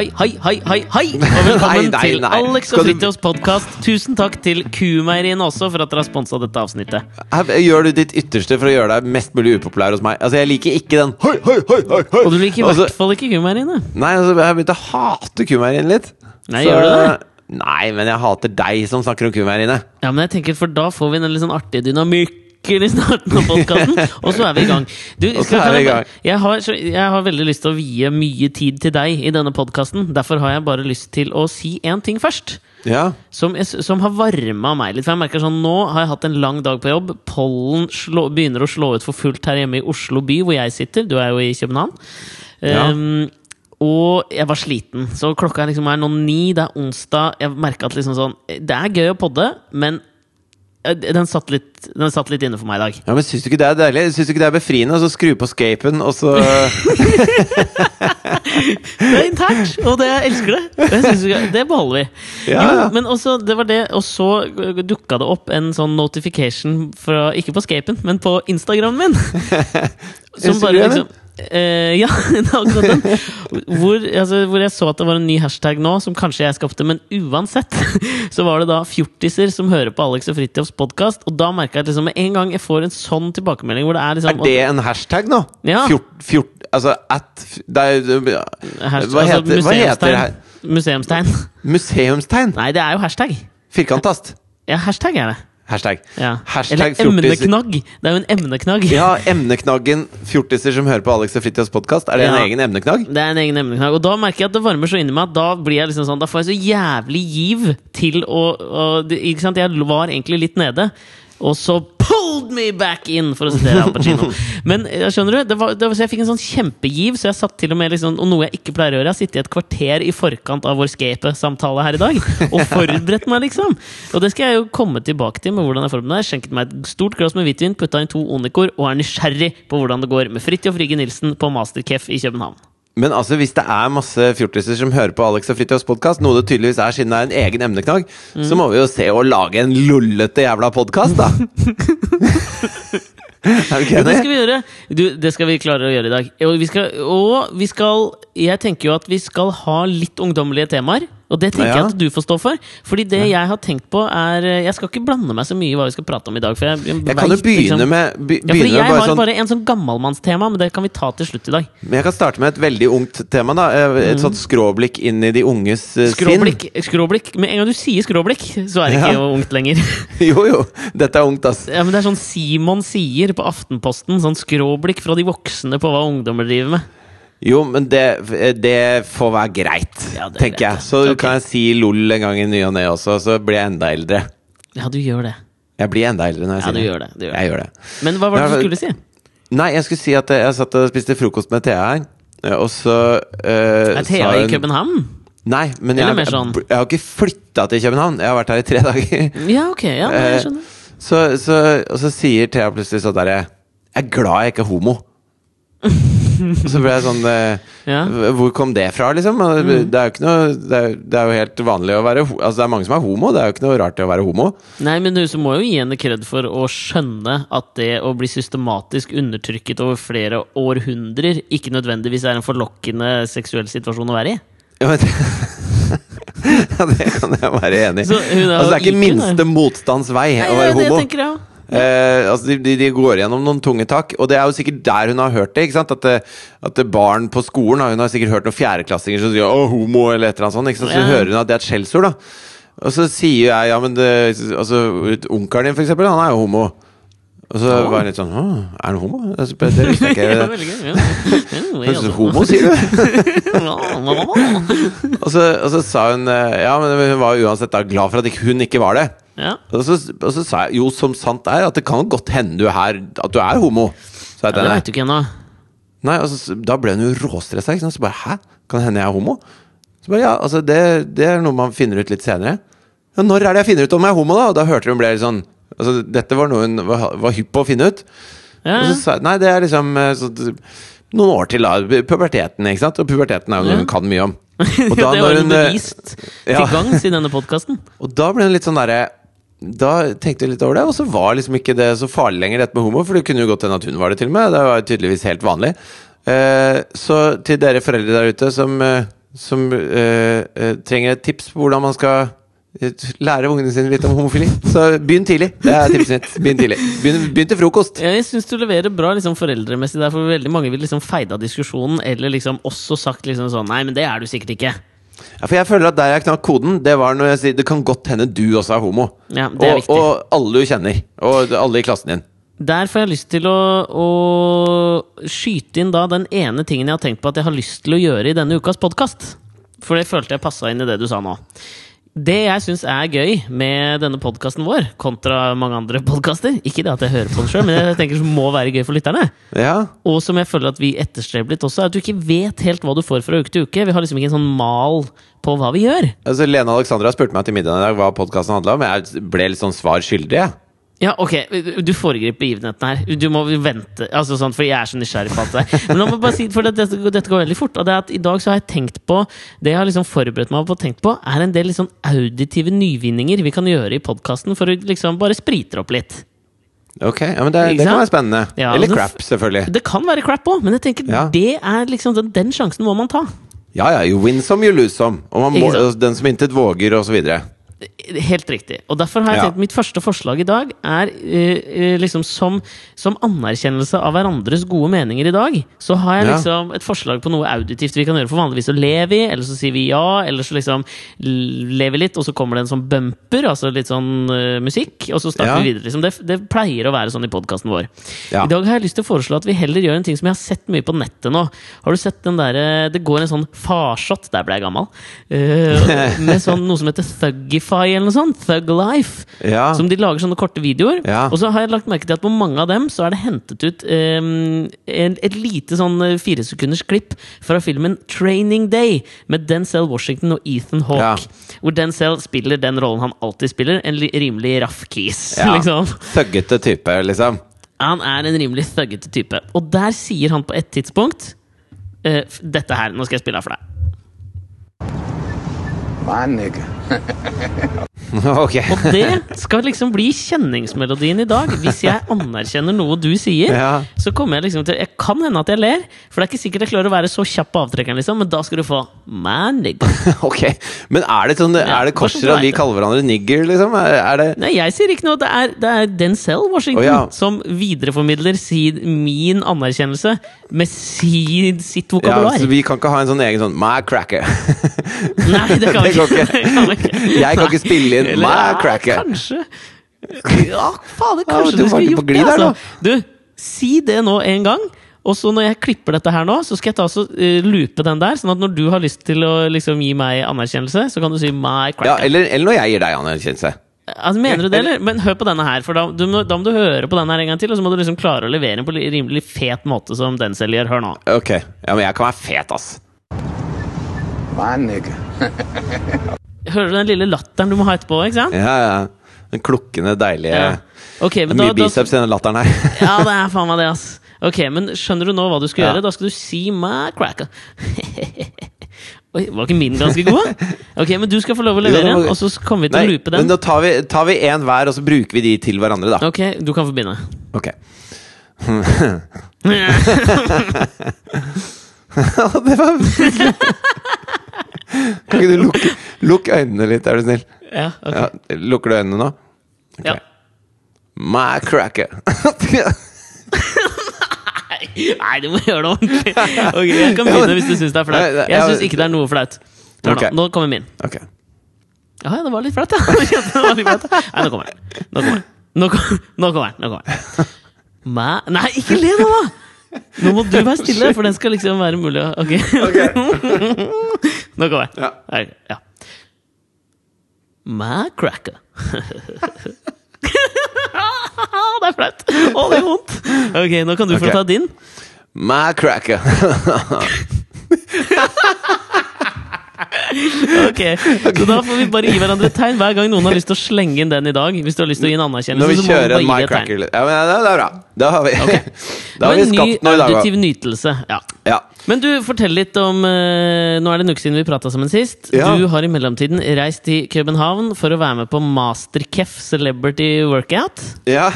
Hei, hei, hei, hei, hei! Og velkommen Nei, nei, til nei. Alex og du- podkast. Tusen takk til Kumeieriene også for at dere har sponsa dette avsnittet. Her Gjør du ditt ytterste for å gjøre deg mest mulig upopulær hos meg? Altså, Jeg liker ikke den hei, hei, hei, hei, hei. Og du liker i Altså, hvert fall ikke Kumeieriene. Nei, altså, jeg har begynt å hate kumeieren litt. Nei, gjør du det? Nei, men jeg hater deg som snakker om kumeieriene. Ja, men jeg tenker For da får vi en litt sånn artig dynamikk i starten av podkasten, og så er vi i gang. Du, skal, i gang. jeg, har, så, jeg har veldig lyst til å vie mye tid til deg i denne podkasten. Derfor har jeg bare lyst til å si én ting først. Ja. Som, som har varma meg litt. For jeg merker sånn, Nå har jeg hatt en lang dag på jobb. Pollen slå, begynner å slå ut for fullt her hjemme i Oslo by, hvor jeg sitter. Du er jo i København. Ja. Um, og jeg var sliten, så klokka liksom er nå ni. Det er onsdag. Jeg merka at liksom sånn Det er gøy å podde, men den satt litt, den satt litt inne for meg i dag. ja, men Syns du ikke det er deilig? Syns du ikke det er befriende? Og så skru på scapen, og så Det er internt, og det, jeg elsker det. Det, det beholder vi. Ja, jo, men også, det var det, og så dukka det opp en sånn notification fra Ikke på Scapen, men på Instagramen min. Som bare liksom eh, ja, akkurat den. Hvor, altså, hvor jeg så at det var en ny hashtag nå, som kanskje jeg skapte. Men uansett så var det da fjortiser som hører på Alex og Fridtjofs podkast. Og da merka jeg at liksom, med en gang jeg får en sånn tilbakemelding hvor det er liksom Er det en hashtag nå? Ja. Fjort, fjort, altså at det er, Hva hashtag, heter, hva heter det? Museumstegn. Museumstegn? Nei, det er jo hashtag. Firkantast? Ja, hashtag er det. Hashtag. Ja. Hashtag Eller emneknagg. Det er jo en emneknagg. Ja, emneknaggen fjortiser som hører på Alex og Fritjofs podkast. Er det en egen emneknagg? Det er en egen emneknagg. Og da merker jeg at det varmer så inni meg at da blir jeg liksom sånn Da får jeg så jævlig giv til å, å Ikke sant? Jeg var egentlig litt nede. Og så pulled me back in, for å sitere Al Pacino. Men skjønner du, det var, det var, så jeg fikk en sånn kjempegiv, så jeg satt til og med liksom, Og noe jeg ikke pleier å gjøre, jeg har sittet i et kvarter i forkant av vår Scape-samtale her i dag. Og forberedt meg, liksom. Og det skal jeg jo komme tilbake til med hvordan jeg forbereder meg. Skjenket meg et stort glass med hvitvin, putta inn to Onikor, og er nysgjerrig på hvordan det går med Fridtjof Rygge Nilsen på Masterkef i København. Men altså, hvis det er masse fjortiser som hører på Alex og Fritjofs podkast, noe det tydeligvis er siden det er en egen emneknagg, så må vi jo se å lage en lollete jævla podkast, da! er du ikke enig? det skal vi gjøre. Du, det skal vi klare å gjøre i dag. Og vi skal, og vi skal Jeg tenker jo at vi skal ha litt ungdommelige temaer. Og det tenker Ja. jeg at du får stå for. Fordi det jeg har tenkt på, er Jeg skal ikke blande meg så mye i hva vi skal prate om i dag. For jeg, Jeg kan jo begynne liksom- med, be, ja, fordi Jeg bare har sånn bare en sånn gammalmannstema, men det kan vi ta til slutt i dag. Men jeg kan starte med et veldig ungt tema. da Et sånt skråblikk inn i de unges skråblikk, sinn. Skråblikk. Med en gang du sier skråblikk, så er det ikke Ja. ungt lenger. Jo, jo. Dette er ungt, ass. Ja, men Det er sånn Simon sier på Aftenposten. Sånn skråblikk fra de voksne på hva ungdommer driver med. Jo, men det, det får være greit, Ja, er tenker greit, jeg. Så okay. Kan jeg si LOL en gang i ny og ne også, så blir jeg enda eldre. Ja, du gjør det. Jeg blir enda eldre når jeg Ja, sier du det. gjør det. Du gjør det. Jeg gjør det. Men hva var det du skulle si? Nei, jeg skulle si at jeg satt og spiste frokost med Thea her, eh, og så uh, Er Thea i København? Nei, men Eller jeg, mer sånn- jeg, jeg har ikke flytta til København. Jeg har vært her i tre dager. Ja, ok. Ja, jeg skjønner. Så, så, og så sier Thea plutselig sånn derre Jeg er glad jeg ikke er homo. Og så ble jeg sånn eh, Ja. Hvor kom det fra, liksom? Og Det er jo ikke noe det er, det er jo helt vanlig å være Altså det er mange som er homo, det er jo ikke noe rart i å være homo. Nei, men du så må jo gi henne kred for å skjønne at det å bli systematisk undertrykket over flere århundrer ikke nødvendigvis er en forlokkende seksuell situasjon å være i. Ja, men, ja, det kan jeg være enig i. Altså, det er ikke minste motstands vei å Nei, homo. det tenker jeg. Eh, altså de, de, går gjennom noen tunge tak, og det er jo sikkert der hun har hørt det. At, det, at det barn på skolen Hun har sikkert hørt noen fjerdeklassinger som sier 'å, homo' eller et eller annet sånt. Så Ja. hører hun at det er et skjellsord. da Og så sier jeg ja, men det, altså, Onkelen din, for eksempel, han er jo homo. Og så ja. var jeg litt sånn 'Å, er han homo?' Det visste jeg Ja, ikke. veldig gøy. Ja. Ja, ja. Homo, sier du? Og så, og så sa hun eh, Ja, men hun var uansett da glad for at hun ikke var det. Ja. Og så, og så sa jeg jo, som sant er, at det kan godt hende du er, at du er homo. Så Ja, det vet veit du ikke ennå. Nei, altså, Da ble hun jo råstressa. Så bare Hæ? Kan hende jeg er homo? Så bare Ja, altså det, det er noe man finner ut litt senere. Ja, Når er det jeg finner ut om jeg er homo, da? Og da hørte hun ble litt sånn Altså, Dette var noe hun var, var hypp på å finne ut. Ja, Og så sa Nei, det er liksom eh, så, noen år til, da. Puberteten, ikke sant? Og puberteten er jo noe Ja. hun kan mye om. Og det da, har når hun eh, bevist til gangs i denne podkasten. Og da ble hun litt sånn derre Da tenkte jeg litt over det, og så var liksom ikke det så farlig lenger, dette med homo. For det kunne jo godt hende at hun var det, til og med. Det var jo tydeligvis helt vanlig. Eh, så til dere foreldre der ute som, eh, som eh, eh, trenger et tips på hvordan man skal eh, lære ungene sine litt om homofili, så begynn tidlig. Det er tipset mitt. Begynn tidlig. Begynn, begynn til frokost. Jeg syns du leverer bra liksom, foreldremessig der, for veldig mange vil liksom feide av diskusjonen, eller liksom også sagt liksom sånn Nei, men det er du sikkert ikke. Ja, for jeg føler at Der jeg knakk koden, det var når jeg sier det kan godt hende du også er homo. Ja, det er og, viktig. og alle du kjenner. Og alle i klassen din. Der får jeg lyst til å, å skyte inn da den ene tingen jeg har tenkt på at jeg har lyst til å gjøre i denne ukas podkast. For det følte jeg passa inn i det du sa nå. Det jeg syns er gøy med denne podkasten vår, kontra mange andre podkaster Ikke det at jeg hører på den sjøl, men jeg tenker det må være gøy for lytterne. Ja, Og som jeg føler at vi etterstreber litt også, er at du ikke vet helt hva du får fra uke til uke. Vi har liksom ikke en sånn mal på hva vi gjør. altså Lene Alexandra spurte meg til middagen i dag hva podkasten handla om. Jeg ble litt sånn svar skyldig. jeg. Ja, ok, du foregriper begivenheten her. Du må vente, altså sånn, for jeg er så nysgjerrig på alt det der. Men må meg bare si, for dette, dette går veldig fort. Og det er at I dag så har jeg tenkt på Det jeg har liksom forberedt meg på og tenkt på, er en del liksom auditive nyvinninger vi kan gjøre i podkasten for å liksom bare sprite opp litt. Ok, ja, men det, det kan være spennende. Ja, Eller det- crap, selvfølgelig. Det kan være crap òg, men jeg tenker Ja. det er liksom den, den sjansen må man ta. Ja ja, you win some, you lose some. Og man må, den som intet våger, og så videre. Helt riktig. Og derfor har jeg Ja. mitt første forslag i dag er eh, eh, liksom som, som anerkjennelse av hverandres gode meninger i dag. Så har jeg Ja. liksom et forslag på noe auditivt vi kan gjøre. For vanligvis så ler vi, eller så sier vi ja, eller så liksom ler vi litt, og så kommer det en sånn bumper, altså litt sånn uh, musikk, og så starter Ja. vi videre. Liksom. Det, det pleier å være sånn i podkasten vår. I dag har jeg lyst til å foreslå at vi heller gjør en ting som jeg har sett mye på nettet nå. Har du sett den derre Det går en sånn farshot, der ble jeg gammel, Uh, med sånn noe som heter Thugify eller noe sånt. Thug Life. Ja. Som de lager sånne korte videoer. Ja. Og så har jeg lagt merke til at på mange av dem så er det hentet ut um, en, et lite sånn eh, firesekunders klipp fra filmen Training Day med Denzel Washington og Ethan Hawke. Hvor Denzel spiller den rollen han alltid spiller, en li rimelig raff kis. Ja. Liksom. Thuggete type, liksom. Han er en rimelig thuggete type. Og der sier han på et tidspunkt uh, Dette her, nå skal jeg spille av for deg. My nigga. ok. Og det skal liksom bli kjenningsmelodien i dag. Hvis jeg anerkjenner noe du sier, Ja. så kommer jeg liksom til Jeg kan hende at jeg ler, for det er ikke sikkert jeg klarer å være så kjapp på avtrekkeren, liksom, men da skal du få Man, nigger. ok. Men er det sånn Er det korser at vi kaller hverandre nigger, liksom? Er, er det Nei, jeg sier ikke noe. Det er, det er Denzel Washington oh, ja. som videreformidler sin, min anerkjennelse med sin, sitt ja, vokabular. så Vi kan ikke ha en sånn egen sånn My cracker. Nei, det kan vi ikke. Ikke. Jeg kan ikke spille inn My ja, cracker. Kanskje. Ja, fader, kanskje du du skulle gjort det. der, Altså. Du, si det nå en gang. Og så når jeg klipper dette her nå, så skal jeg ta så, uh, loope den der. Sånn at når du har lyst til å liksom, gi meg anerkjennelse, så kan du si my Ja, eller, eller når jeg gir deg anerkjennelse. altså, mener du det, eller? Men hør på denne her, for da, du, må- da må du høre på den her en gang til. Og så må du liksom klare å levere den på en rimelig fet måte, som den selv gjør. Hør nå. Ok. Ja, men jeg kan være fet, ass. My nigga. Hører du den lille latteren du må ha etterpå? ikke sant? Ja, ja. Den klukkende, deilige Ja. Ok, Det er mye da, biceps i den latteren her. Ja, det er faen meg det, ass. Ok, men skjønner du nå hva du skal Ja. gjøre? Da skal du si my cracker. Oi, var ikke min ganske god? Ok, men du skal få lov å levere og så kommer vi til Nei, å loope men den. da tar vi, tar vi en hver, og så bruker vi de til hverandre, da. Ok, du kan få begynne. Ok. det var Kan ikke du lukke Lukk øynene litt, er du snill? Ja, ok. Ja, lukker du øynene nå? Ok. Ja. My cracker. Nei, du må gjøre det ordentlig. Ok, Jeg kan begynne hvis du syns det er flaut. Jeg syns ikke det er noe flaut. Nå, Ok. Nå, nå kommer min. ok. Ja, ja, det var litt flaut, ja. Jeg kjente det var litt flaut, ja. Nei, nå kommer den. Nå kommer den. Nå kom- Nå kommer den. Nå kommer den. Mæ- Nei, ikke le nå, da! Nå må du være stille, for den skal liksom være mulig å Ok. Nå kommer jeg. Ja. Her, ja. My cracker. det er flaut! Å, det er vondt! Ok, nå kan du få ta din. My Ok, Så da får vi bare gi hverandre et tegn hver gang noen har lyst til å slenge inn den i dag. Hvis du har lyst til å gi en anerkjennelse, Når vi kjører en My cracker Ja, men det, det er bra. Da har vi, okay. da har vi skapt noe i dag auditiv nytelse. Ja. Ja. Men du, fortell litt om eh, Nå er det en uke siden vi prata sammen sist. Ja. Du har i mellomtiden reist til København for å være med på Masterkef Celebrity Workout. Ja.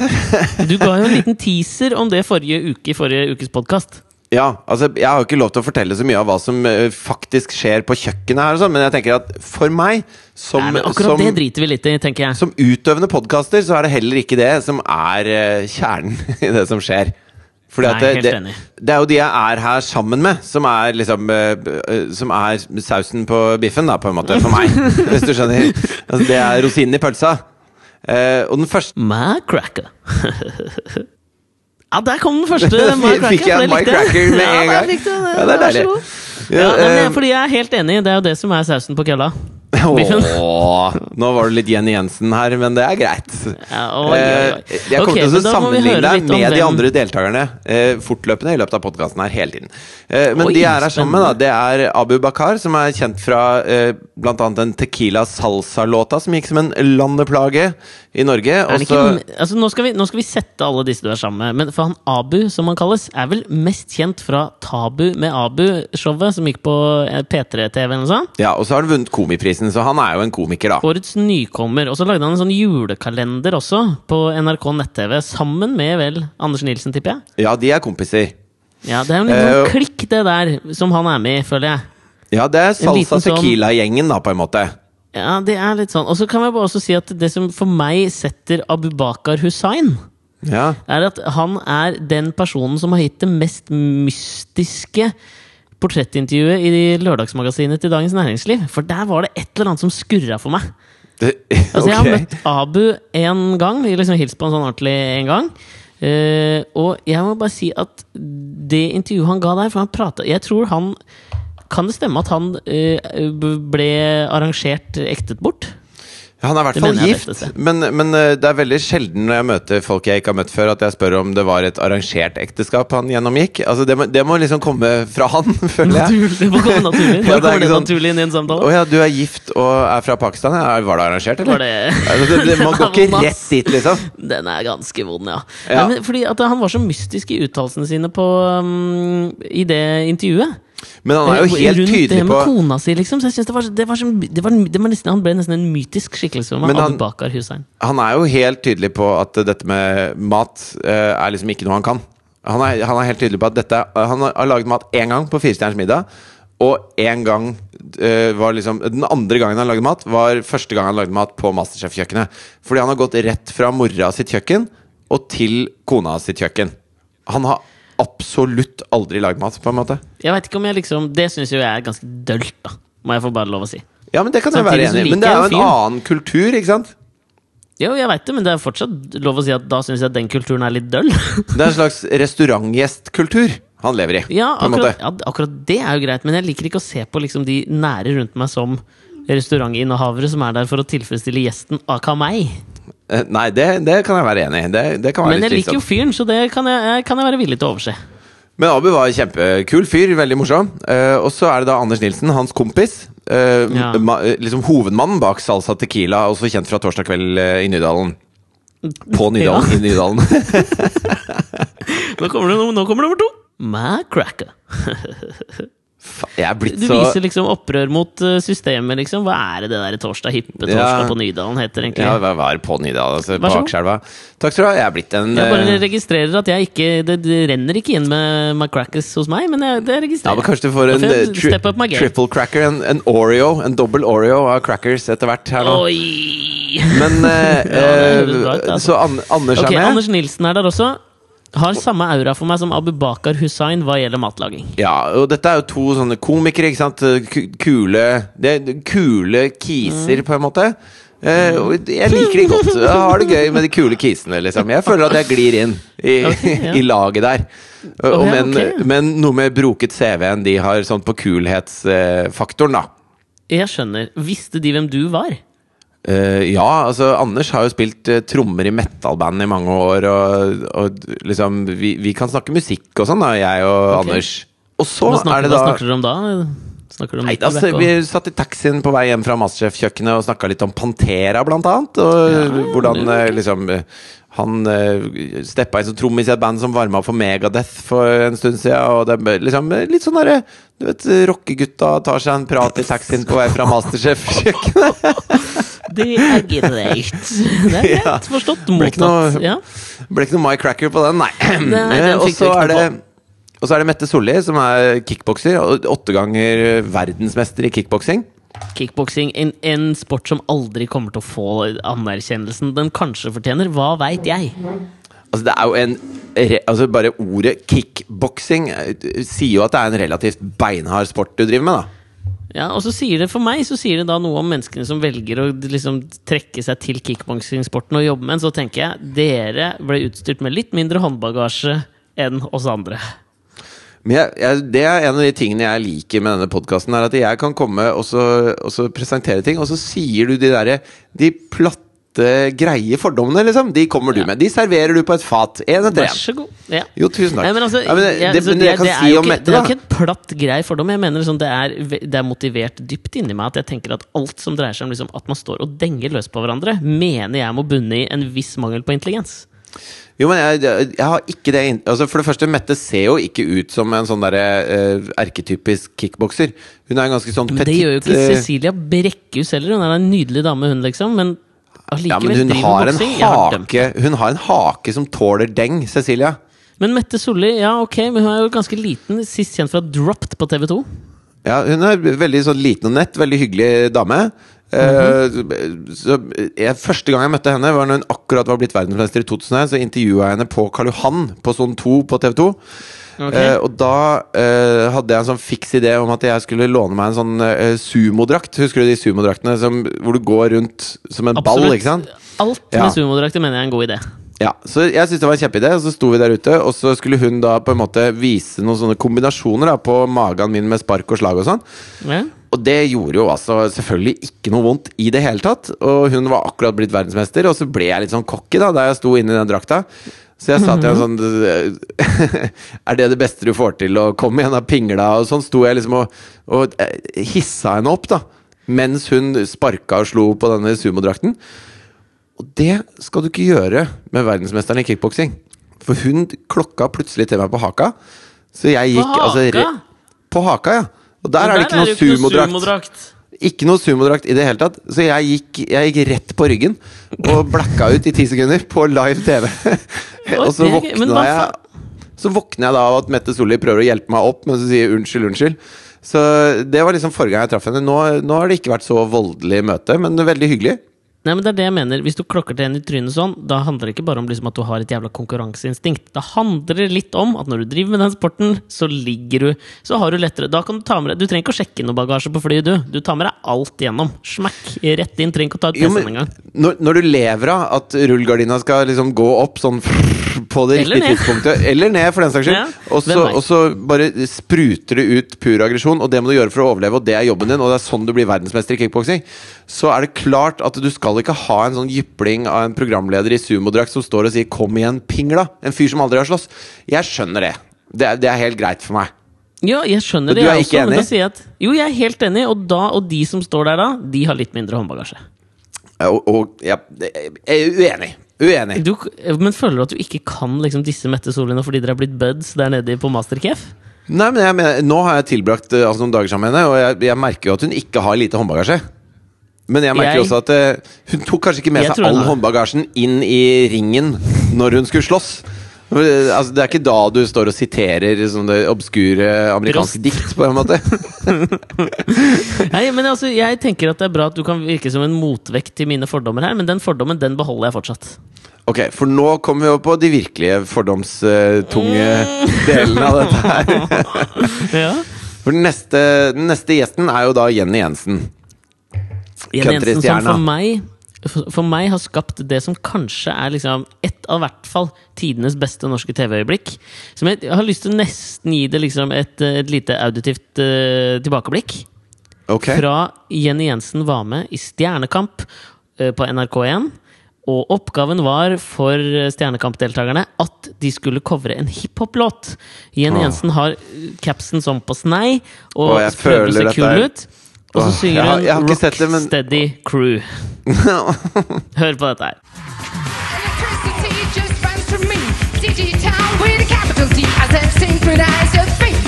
Du ga jo en liten teaser om det forrige uke i forrige ukes podkast. Ja, altså Jeg har jo ikke lov til å fortelle så mye av hva som eh, faktisk skjer på kjøkkenet her, og sånn, men jeg tenker at for meg, som, Nei, men akkurat som, det driter vi litt i, tenker jeg. som utøvende podkaster, så er det heller ikke det som er eh, kjernen i det som skjer. Fordi Nei, at det, det, det er jo de jeg er her sammen med, som er liksom eh, Som er sausen på biffen, da, på en måte, for meg. hvis du skjønner. Altså, det er rosinen i pølsa. Uh, og den første My cracker. Ja, der kom den første Mike cracker. Fikk jeg likte jeg. Cracker med en gang? det. Ja, det er deilig. Ja, eh, fordi jeg er helt enig, det er jo det som er sausen på kølla. Biffen. Åh, nå var du litt Jenny Jensen her, men det er greit. Ja, oi, oi, oi. Eh, Jeg kommer okay, til å sammenligne deg med de andre deltakerne eh, fortløpende i løpet av podkasten her hele tiden. Eh, men de er her sammen, da. Det er Abu Bakar, som er kjent fra bl.a. blant annet den Tequila Salsa-låta som gikk som en landeplage i Norge. Også, ikke, altså, nå, skal vi, nå skal vi sette alle disse du er sammen med, men for han Abu, som han kalles, er vel mest kjent fra Tabu med Abu-showet som gikk på eh, P3-TV eller noe sånt? ja, og så har han vunnet Komiprisen, så han er jo en komiker, da. Årets nykommer. Og så lagde han en sånn julekalender også på NRK nett-TV, sammen med vel Anders Nilsen, tipper jeg. Ja, de er kompiser. Ja, Det er jo en liten sånn klikk, det der, som han er med i, føler jeg. Ja, det er Salsa sånn- Tequila-gjengen, da, på en måte. Ja, det er litt sånn. Og så kan jeg bare også si at det som for meg setter Abu Bakar Hussain, Ja. er at han er den personen som har gitt det mest mystiske portrettintervjuet i Lørdagsmagasinet til Dagens Næringsliv. For der var det et eller annet som skurra for meg. Det, Altså, Jeg har møtt Abu en gang. Vi liksom hilst på han sånn ordentlig en gang. Uh, og jeg må bare si at det intervjuet han ga der For han pratet, Jeg tror han Kan det stemme at han uh, ble arrangert ektet bort? Han er i hvert fall gift, men, men eh, det er veldig sjelden når jeg møter folk jeg ikke har møtt før, at jeg spør om det var et arrangert ekteskap han gjennomgikk. Altså, det, må, det må liksom komme fra han, føler jeg. Naturlig, det må komme naturlig. Ja, det kommer det sånn- naturlig inn i en Å samtale? ja, du er gift og er fra Pakistan? Ja. Var det arrangert, eller? Var det Altså, det, det, man går ikke rett dit, liksom. Den er ganske vond, ja. Ja. Nei, men fordi at Han var så mystisk i uttalelsene sine på, um, i det intervjuet. Men han er jo helt Rundt tydelig det med på kona si, liksom. Så jeg synes det var, det var, så, det var, det var nesten, Han ble nesten en mytisk skikkelse han- Abu Bakar Hussein. Han er jo helt tydelig på at dette med mat uh, er liksom ikke noe han kan. Han er, han er helt tydelig på at dette Han har laget mat én gang på Firestjerners middag. Og en gang uh, var liksom Den andre gangen han lagde mat, var første gang han lagde mat på Masterchef-kjøkkenet. Fordi han har gått rett fra mora sitt kjøkken og til kona sitt kjøkken. Han har absolutt aldri lagd mat, på en måte. Jeg vet ikke om jeg liksom Det syns jeg er ganske dølt, da. Må jeg få bare lov å si. Ja, men det kan jeg være enig i. Men det er jo en annen kultur, ikke sant? Jo, jeg veit det, men det er fortsatt lov å si at da syns jeg at den kulturen er litt døll. Det er en slags restaurantgjestkultur han lever i. ja, akkurat, ja, akkurat det er jo greit, men jeg liker ikke å se på liksom de nære rundt meg som restaurantinnehavere som er der for å tilfredsstille gjesten, aka meg. Eh, Nei, det, det kan jeg være enig i. Det, det kan være Men jeg liker jo fyren, så det kan jeg, kan jeg være villig til å overse. Men Abu var en kjempekul fyr. Veldig morsom. Uh, og så er det da Anders Nilsen, hans kompis. Uh, Ja. ma, liksom Hovedmannen bak Salsa Tequila, også kjent fra Torsdag kveld i Nydalen. På Nydalen, Ja. i Nydalen. Nå kommer, det, nå kommer nummer to. My cracker. Du så viser liksom opprør mot eh, systemet, liksom. Hva er det det der torsdag hippe torsdag Ja. på Nydalen heter, egentlig? Ja, hva er på Nydalen? Altså, så god. Takk skal du ha. Jeg er blitt en Jeg bare eh, registrerer at jeg ikke Det, det renner ikke inn med my crackers hos meg, men jeg, det ja, registrerer men Kanskje du får en eh, tri triple cracker, en, en Oreo, en dobbel Oreo av crackers etter hvert her nå. Oi! Men eh, Ja, bra altså. Så An Anders okay, er med? Anders Nilsen er der også. Har samme aura for meg som Abu Bakar Hussain hva gjelder matlaging. Ja, og dette er jo to sånne komikere, ikke sant? Kule Det er kule kiser, Mm. på en måte. Eh, og jeg liker de godt. Jeg har det gøy med de kule kisene, liksom. Jeg føler at jeg glir inn i, okay, ja. i laget der. Okay, men, okay. men noe med broket CV enn de har sånn på kulhetsfaktoren, da. Jeg skjønner. Visste de hvem du var? Eh, ja, altså Anders har jo spilt uh, trommer i metal-band i mange år, og, og liksom vi, vi kan snakke musikk og sånn, da, jeg og okay. Anders. Og så snakker, er det da hva snakker dere om da? Snakker dere om Nei, Nickelback Vi satt i taxien på vei hjem fra Masterchef-kjøkkenet og snakka litt om Pantera, blant annet. Og Ja, hvordan eh, liksom han uh, steppa inn som trommis i et band som varma opp for Megadeth for en stund siden. Og det er liksom litt sånn derre Du vet, rockegutta tar seg en prat i taxien på vei fra Masterchef-kjøkkenet. Det er greit. Det er Ja. greit forstått. Mottatt. Ja. Ble ikke noe My Cracker på den, nei. Nei, Eh, og så er det Og så er det Mette Solli, som er kickbokser. Åtte ganger verdensmester i kickboksing. Kickboksing, en, en sport som aldri kommer til å få anerkjennelsen den kanskje fortjener. Hva veit jeg? Altså, det er jo en Altså, bare ordet kickboksing eh, sier jo at det er en relativt beinhard sport du driver med, da. Ja, og så sier det For meg så sier det da noe om menneskene som velger å liksom trekke seg til kickboksingsporten og jobbe med den. Så tenker jeg dere ble utstyrt med litt mindre håndbagasje enn oss andre. Jeg, jeg, det er en av de tingene jeg liker med denne podkasten, at jeg kan komme og så, og så presentere ting, og så sier du de derre De platte, greie fordommene, liksom. De kommer du med. De serverer du på et fat. Én etter Vær så god. Ja. Jo, tusen takk. Nei, men altså, ja, men det, ja, det, altså, det jeg kan er si om Mette, det er ikke en platt, grei fordom. Jeg mener liksom, det, er, det er motivert dypt inni meg at jeg tenker at alt som dreier seg om liksom, at man står og denger løs på hverandre, mener jeg må bunne i en viss mangel på intelligens. Jo, men jeg, jeg, har ikke det altså For det første, Mette ser jo ikke ut som en sånn derre uh, erketypisk kickbokser. Hun er en ganske sånn Men det gjør jo ikke eh, Cecilia Brekkhus heller. Hun er en nydelig dame, hun, liksom. Men ja, men hun har, hake, hun har en hake som tåler deng, Cecilia. Men Mette Solli, ja ok, men hun er jo ganske liten. Sist kjent fra Dropped på TV2. Ja, hun er veldig sånn liten og nett. Veldig hyggelig dame. Mm -hmm. uh, jeg, første gang jeg møtte henne, var når hun akkurat var blitt verdensmester i 2001. Så intervjua jeg henne på Karl Johan på Son 2 på TV2. Okay. Eh, og da eh, hadde jeg en sånn fiks idé om at jeg skulle låne meg en sånn eh, sumodrakt. Husker du de sumodraktene som, hvor du går rundt som en Absolutt. ball? ikke sant? Alt med ja. sumodrakter mener jeg er en god idé. Ja, så jeg synes det var en kjempeidé, og så sto vi der ute. Og så skulle hun da på en måte vise noen sånne kombinasjoner da, på magen min med spark og slag og sånn. Ja. Og det gjorde jo altså selvfølgelig ikke noe vondt i det hele tatt. Og hun var akkurat blitt verdensmester, og så ble jeg litt sånn cocky da, da jeg sto inni den drakta. Så jeg sa til henne sånn Er det det beste du får til? Og kom igjen, da, pingla. Og sånn sto jeg liksom og, og eh, hissa henne opp, da. Mens hun sparka og slo på denne sumodrakten. Og det skal du ikke gjøre med verdensmesteren i kickboksing. For hun klokka plutselig til meg på haka. Så jeg gikk På altså haka? re- På haka, ja. Og der, der er det ikke noe sumodrakt. Ikke noe sumodrakt i det hele tatt. Så jeg gikk, jeg gikk rett på ryggen og blacka ut i ti sekunder på live TV. og så våkna jeg Så våkna jeg da av at Mette Solli prøver å hjelpe meg opp, men så sier unnskyld, unnskyld. Så det var liksom forrige gang jeg traff henne. Nå, nå har det ikke vært så voldelig møte, men veldig hyggelig. Nei, men det er det jeg mener. Hvis du klokker til en i trynet sånn, da handler det ikke bare om liksom at du har et jævla konkurranseinstinkt. Da handler det litt om at når du driver med den sporten, så ligger du Så har du lettere Da kan du ta med deg Du trenger ikke å sjekke noe bagasje på flyet, du. Du tar med deg alt gjennom. Smakk rett inn. Trenger ikke å ta ut PC-en engang. når, når du lever av at rullegardina skal liksom gå opp sånn på det riktige tidspunktet, eller ned, for den saks skyld, Ja, og så bare spruter det ut pur aggresjon, og det må du gjøre for å overleve, og det er jobben din, og det er sånn du blir verdensmester i kickboksing, så er det klart at du skal ikke ha en sånn jypling av en programleder i sumodrakt som står og sier 'kom igjen, pingla', en fyr som aldri har slåss. Jeg skjønner det. Det er, det er helt greit for meg. Ja, jeg skjønner Men det, du er jeg ikke også. Enig? Si at Jo, jeg er helt enig, og, da, og de som står der da, de har litt mindre håndbagasje. Og, og ja, jeg er uenig. Uenig. Du, men føler du at du ikke kan liksom disse Mette Solli fordi dere er blitt buds der nede på Masterchef? Nei, men jeg mener, Nå har jeg tilbrakt eh, altså, noen dager sammen med henne, og jeg, jeg merker jo at hun ikke har lite håndbagasje. Men jeg merker Jeg- også at uh, hun tok kanskje ikke med seg all har- håndbagasjen inn i ringen når hun skulle slåss. Altså, det er ikke da du står og siterer Det obskure amerikanske Prost. dikt, på en måte. Nei, men altså, Jeg tenker at det er bra at du kan virke som en motvekt til mine fordommer her, men den fordommen den beholder jeg fortsatt. Ok, For nå kommer vi over på de virkelige fordomstunge delene av dette her. Ja. For den neste, den neste gjesten er jo da Jenny Jensen. Jenny Jensen som for meg for meg har skapt det som kanskje er liksom et av hvert fall tidenes beste norske TV-øyeblikk. Som jeg, har lyst til å nesten gi det liksom et, et lite auditivt uh, tilbakeblikk. Okay. Fra Jenny Jensen var med i Stjernekamp uh, på NRK1. Og oppgaven var for Stjernekamp-deltakerne at de skulle covre en hiphop-låt. Jenny Jensen har eh, capsen sånn på snei og jeg prøver å se føler dette kul ut. Og så synger jeg har- hun jeg har ikke det, men- Rocksteady Crew. Hør på dette her. Electricity just runs through me. Digitown with a capital D. As I synchronize your feet.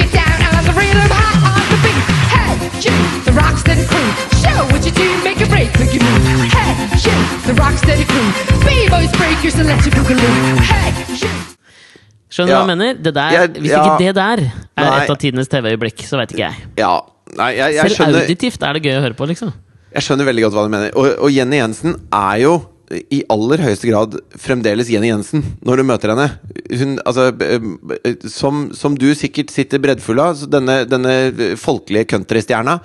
Get down on the rhythm, hot on the beat. Hey, you, the rocksteady crew. Show what you do, make a break, make you move. Hey, you, the rocksteady crew. B-boys break your electric boogaloo. Hey, you. Skjønner du Ja. hva jeg mener? Det der, hvis ja. ikke det der er Nei. et av tidenes TV-øyeblikk, så vet ikke jeg. Ja. Nei, jeg, jeg, Selv skjønner, auditivt er det gøy å høre på, liksom. jeg skjønner veldig godt hva du mener. Og, og Jenny Jensen er jo i aller høyeste grad fremdeles Jenny Jensen når du møter henne. Hun, altså, som, som du sikkert sitter breddfull av, så denne, denne folkelige countrystjerna